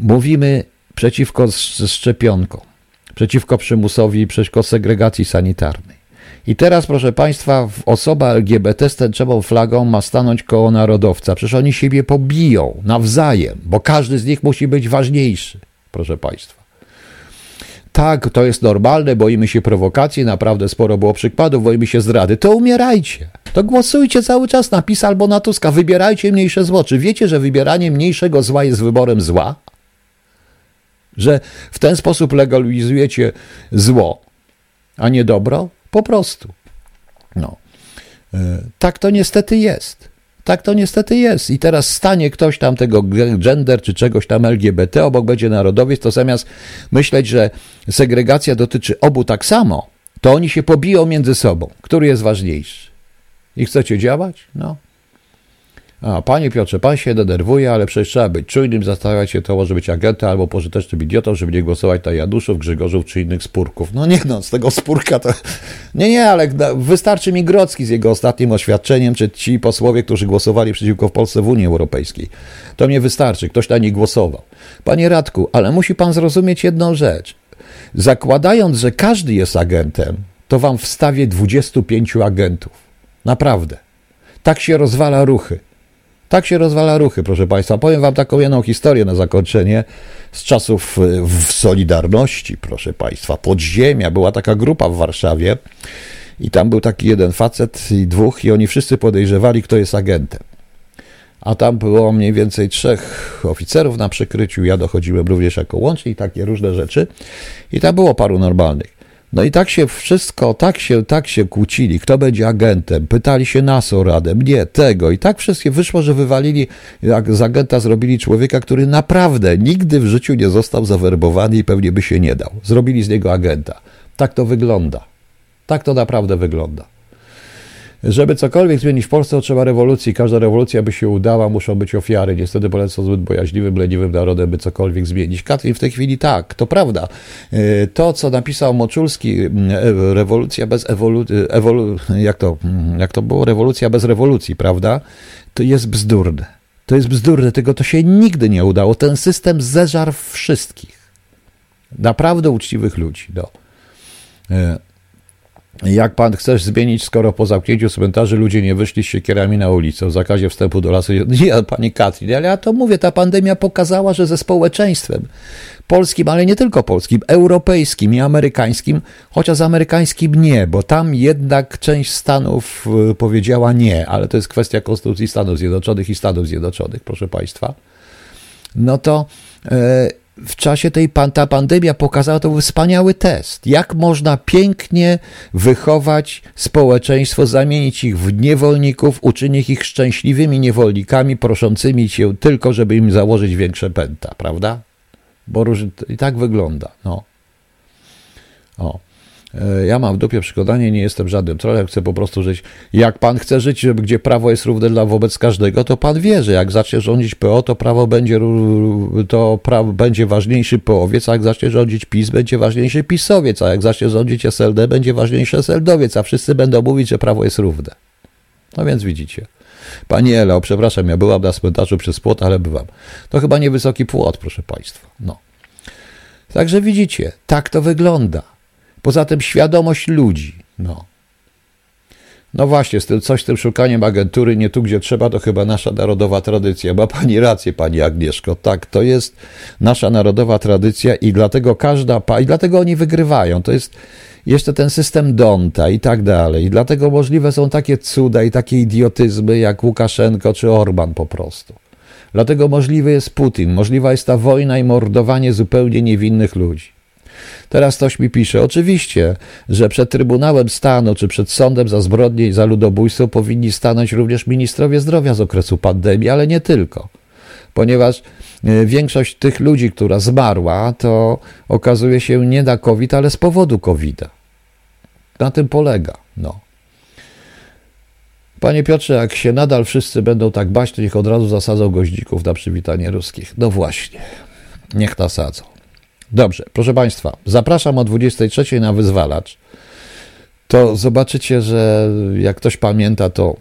Mówimy przeciwko szczepionkom przeciwko przymusowi, przeciwko segregacji sanitarnej. I teraz, proszę Państwa, osoba LGBT z tęczową flagą ma stanąć koło narodowca. Przecież oni siebie pobiją nawzajem, bo każdy z nich musi być ważniejszy, proszę Państwa. Tak, to jest normalne, boimy się prowokacji, naprawdę sporo było przykładów, boimy się zdrady. To umierajcie. To głosujcie cały czas na PiS albo na Tuska. Wybierajcie mniejsze zło. Czy wiecie, że wybieranie mniejszego zła jest wyborem zła? Że w ten sposób legalizujecie zło, a nie dobro? Po prostu. No. E, tak to niestety jest. Tak to niestety jest. I teraz stanie ktoś tam tego gender czy czegoś tam LGBT, obok będzie narodowiec, to zamiast myśleć, że segregacja dotyczy obu tak samo, to oni się pobiją między sobą. Który jest ważniejszy? I chcecie działać? No. A, panie Piotrze, pan się denerwuje, ale przecież trzeba być czujnym, zastanawiać się, to może być agentem albo pożytecznym idiotą, żeby nie głosować na Januszów, Grzegorzów czy innych spórków. No nie no, z tego spórka to... Nie, nie, ale wystarczy mi Grocki z jego ostatnim oświadczeniem, czy ci posłowie, którzy głosowali przeciwko Polsce w Unii Europejskiej. To mnie wystarczy, ktoś na nich głosował. Panie Radku, ale musi pan zrozumieć jedną rzecz. Zakładając, że każdy jest agentem, to wam wstawię 25 agentów. Naprawdę. Tak się rozwala ruchy. Tak się rozwala ruchy, proszę Państwa. Powiem Wam taką jedną historię na zakończenie z czasów e, w Solidarności, proszę Państwa. Podziemia, była taka grupa w Warszawie i tam był taki jeden facet i dwóch i oni wszyscy podejrzewali, kto jest agentem. A tam było mniej więcej trzech oficerów na przykryciu, ja dochodziłem również jako łącznik, takie różne rzeczy. I tam było paru normalnych. No i tak się wszystko, tak się, tak się kłócili, kto będzie agentem, pytali się nas o radę, mnie, tego i tak wszystkie wyszło, że wywalili, jak z agenta zrobili człowieka, który naprawdę nigdy w życiu nie został zawerbowany i pewnie by się nie dał. Zrobili z niego agenta. Tak to wygląda. Tak to naprawdę wygląda. Żeby cokolwiek zmienić w Polsce, trzeba rewolucji. Każda rewolucja by się udała, muszą być ofiary. Niestety Polacy są zbyt bojaźliwym, leniwym narodem, by cokolwiek zmienić. Katrin w tej chwili tak, to prawda. E, to, co napisał Moczulski, e, rewolucja bez ewolucji, ewolu, jak, to, jak to było, rewolucja bez rewolucji, prawda? To jest bzdurne. To jest bzdurne, tego to się nigdy nie udało. Ten system zeżarł wszystkich. Naprawdę uczciwych ludzi. No. Jak pan chcesz zmienić, skoro po zamknięciu cmentarzy ludzie nie wyszli z siekierami na ulicę, w zakazie wstępu do lasu? (laughs) Nie, pani Katrin, ale ja to mówię, ta pandemia pokazała, że ze społeczeństwem polskim, ale nie tylko polskim, europejskim i amerykańskim, chociaż amerykańskim nie, bo tam jednak część Stanów y, powiedziała nie, ale to jest kwestia Konstytucji Stanów Zjednoczonych i Stanów Zjednoczonych, proszę państwa. No to. W czasie tej ta pandemia pokazała to wspaniały test. Jak można pięknie wychować społeczeństwo, zamienić ich w niewolników, uczynić ich szczęśliwymi niewolnikami, proszącymi cię tylko, żeby im założyć większe pęta, prawda? Bo róż... i tak wygląda. No. O. E, ja mam w dupie przekonanie, nie jestem żadnym trolem, chcę po prostu żyć. Jak pan chce żyć, żeby, gdzie prawo jest równe dla wobec każdego, to pan wie, że jak zacznie rządzić PO, to prawo będzie, to prawo będzie ważniejszy POwiec, a jak zacznie rządzić PiS, będzie ważniejszy PiSowiec, a jak zacznie rządzić SLD, będzie ważniejszy SLDowiec, a wszyscy będą mówić, że prawo jest równe. No więc widzicie. Pani Elo, przepraszam, ja byłam na cmentarzu przez płot, ale bywam. To chyba niewysoki płot, proszę Państwa. No. Także widzicie, tak to wygląda. Poza tym świadomość ludzi. No. No właśnie, z tym, coś z tym szukaniem agentury nie tu, gdzie trzeba, to chyba nasza narodowa tradycja. Ma pani rację, pani Agnieszko. Tak, to jest nasza narodowa tradycja i dlatego każda, i dlatego oni wygrywają. To jest jeszcze ten system Donta i tak dalej. I dlatego możliwe są takie cuda i takie idiotyzmy jak Łukaszenko czy Orban po prostu. Dlatego możliwy jest Putin, możliwa jest ta wojna i mordowanie zupełnie niewinnych ludzi. Teraz ktoś mi pisze, oczywiście, że przed Trybunałem Stanu czy przed sądem za zbrodnie i za ludobójstwo powinni stanąć również ministrowie zdrowia z okresu pandemii, ale nie tylko. Ponieważ e, większość tych ludzi, która zmarła, to okazuje się nie na COVID, ale z powodu COVID-a. Na tym polega. No. Panie Piotrze, jak się nadal wszyscy będą tak bać, to niech od razu zasadzą goździków na przywitanie ruskich. No właśnie, niech nasadzą. Dobrze, proszę Państwa, zapraszam o 23 na wyzwalacz. To zobaczycie, że jak ktoś pamięta, to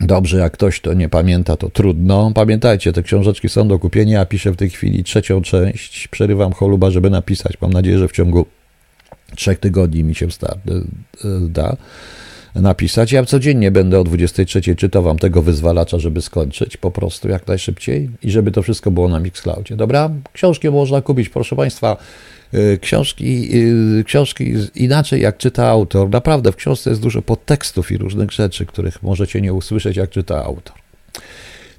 dobrze, jak ktoś to nie pamięta, to trudno. Pamiętajcie, te książeczki są do kupienia. Ja piszę w tej chwili trzecią część. Przerywam choluba, żeby napisać. Mam nadzieję, że w ciągu trzech tygodni mi się da napisać. Ja codziennie będę o 23 czytał wam tego wyzwalacza, żeby skończyć po prostu jak najszybciej i żeby to wszystko było na Mixcloudzie. Dobra? Książki można kupić, proszę Państwa. Y, książki, y, książki inaczej jak czyta autor. Naprawdę w książce jest dużo podtekstów i różnych rzeczy, których możecie nie usłyszeć jak czyta autor.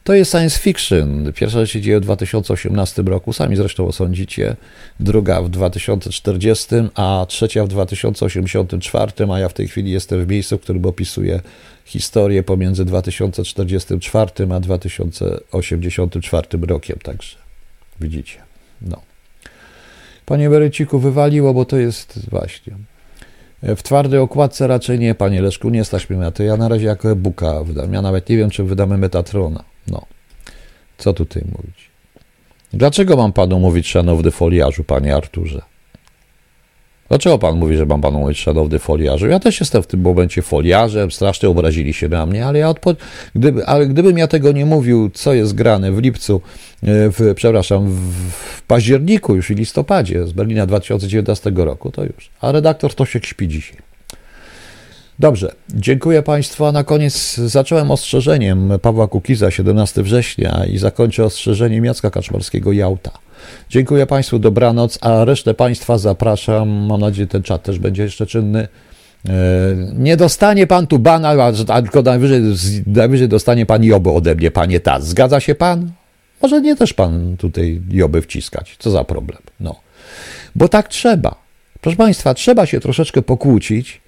To jest science fiction. Pierwsza się dzieje w 2018 roku, sami zresztą osądzicie. Druga w 2040, a trzecia w 2084, a ja w tej chwili jestem w miejscu, w którym opisuję historię pomiędzy 2044 a 2084 rokiem. Także widzicie. No. Panie Beryciku, wywaliło, bo to jest właśnie. W twardej okładce raczej nie, panie Leszku, nie stać mnie na to. Ja na razie jako e-booka wydam. Ja nawet nie wiem, czy wydamy Metatrona. No, co tutaj mówić? Dlaczego mam panu mówić szanowny foliarzu, panie Arturze? Dlaczego pan mówi, że mam panu mówić szanowny foliarzu? Ja też jestem w tym momencie foliarzem, strasznie obrazili się na mnie, ale ja odpo... Gdyby, ale gdybym ja tego nie mówił, co jest grane w lipcu, e, w, przepraszam, w październiku już i listopadzie z Berlina 2019 roku, to już. A redaktor to się śpi dzisiaj. Dobrze, dziękuję Państwu. A na koniec zacząłem ostrzeżeniem Pawła Kukiza 17 września i zakończę ostrzeżeniem Jacka Kaczmarskiego Jałta. Dziękuję Państwu, dobranoc, a resztę Państwa zapraszam. Mam nadzieję, ten czat też będzie jeszcze czynny. E, nie dostanie pan tu bana, tylko najwyżej, najwyżej dostanie pan joby ode mnie, panie Tas. Zgadza się pan? Może nie też pan tutaj joby wciskać. Co za problem? No. Bo tak trzeba. Proszę Państwa, trzeba się troszeczkę pokłócić,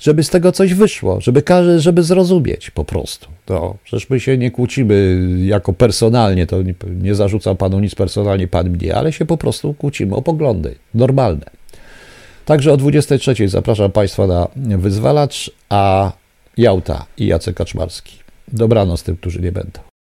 żeby z tego coś wyszło, żeby żeby zrozumieć po prostu. To, przecież my się nie kłócimy jako personalnie, to nie, nie zarzucam panu nic personalnie, pan mnie, ale się po prostu kłócimy o poglądy, normalne. Także o 23 zapraszam Państwa na wyzwalacz, a Jałta i Jacek Kaczmarski. Dobranoc tym, którzy nie będą.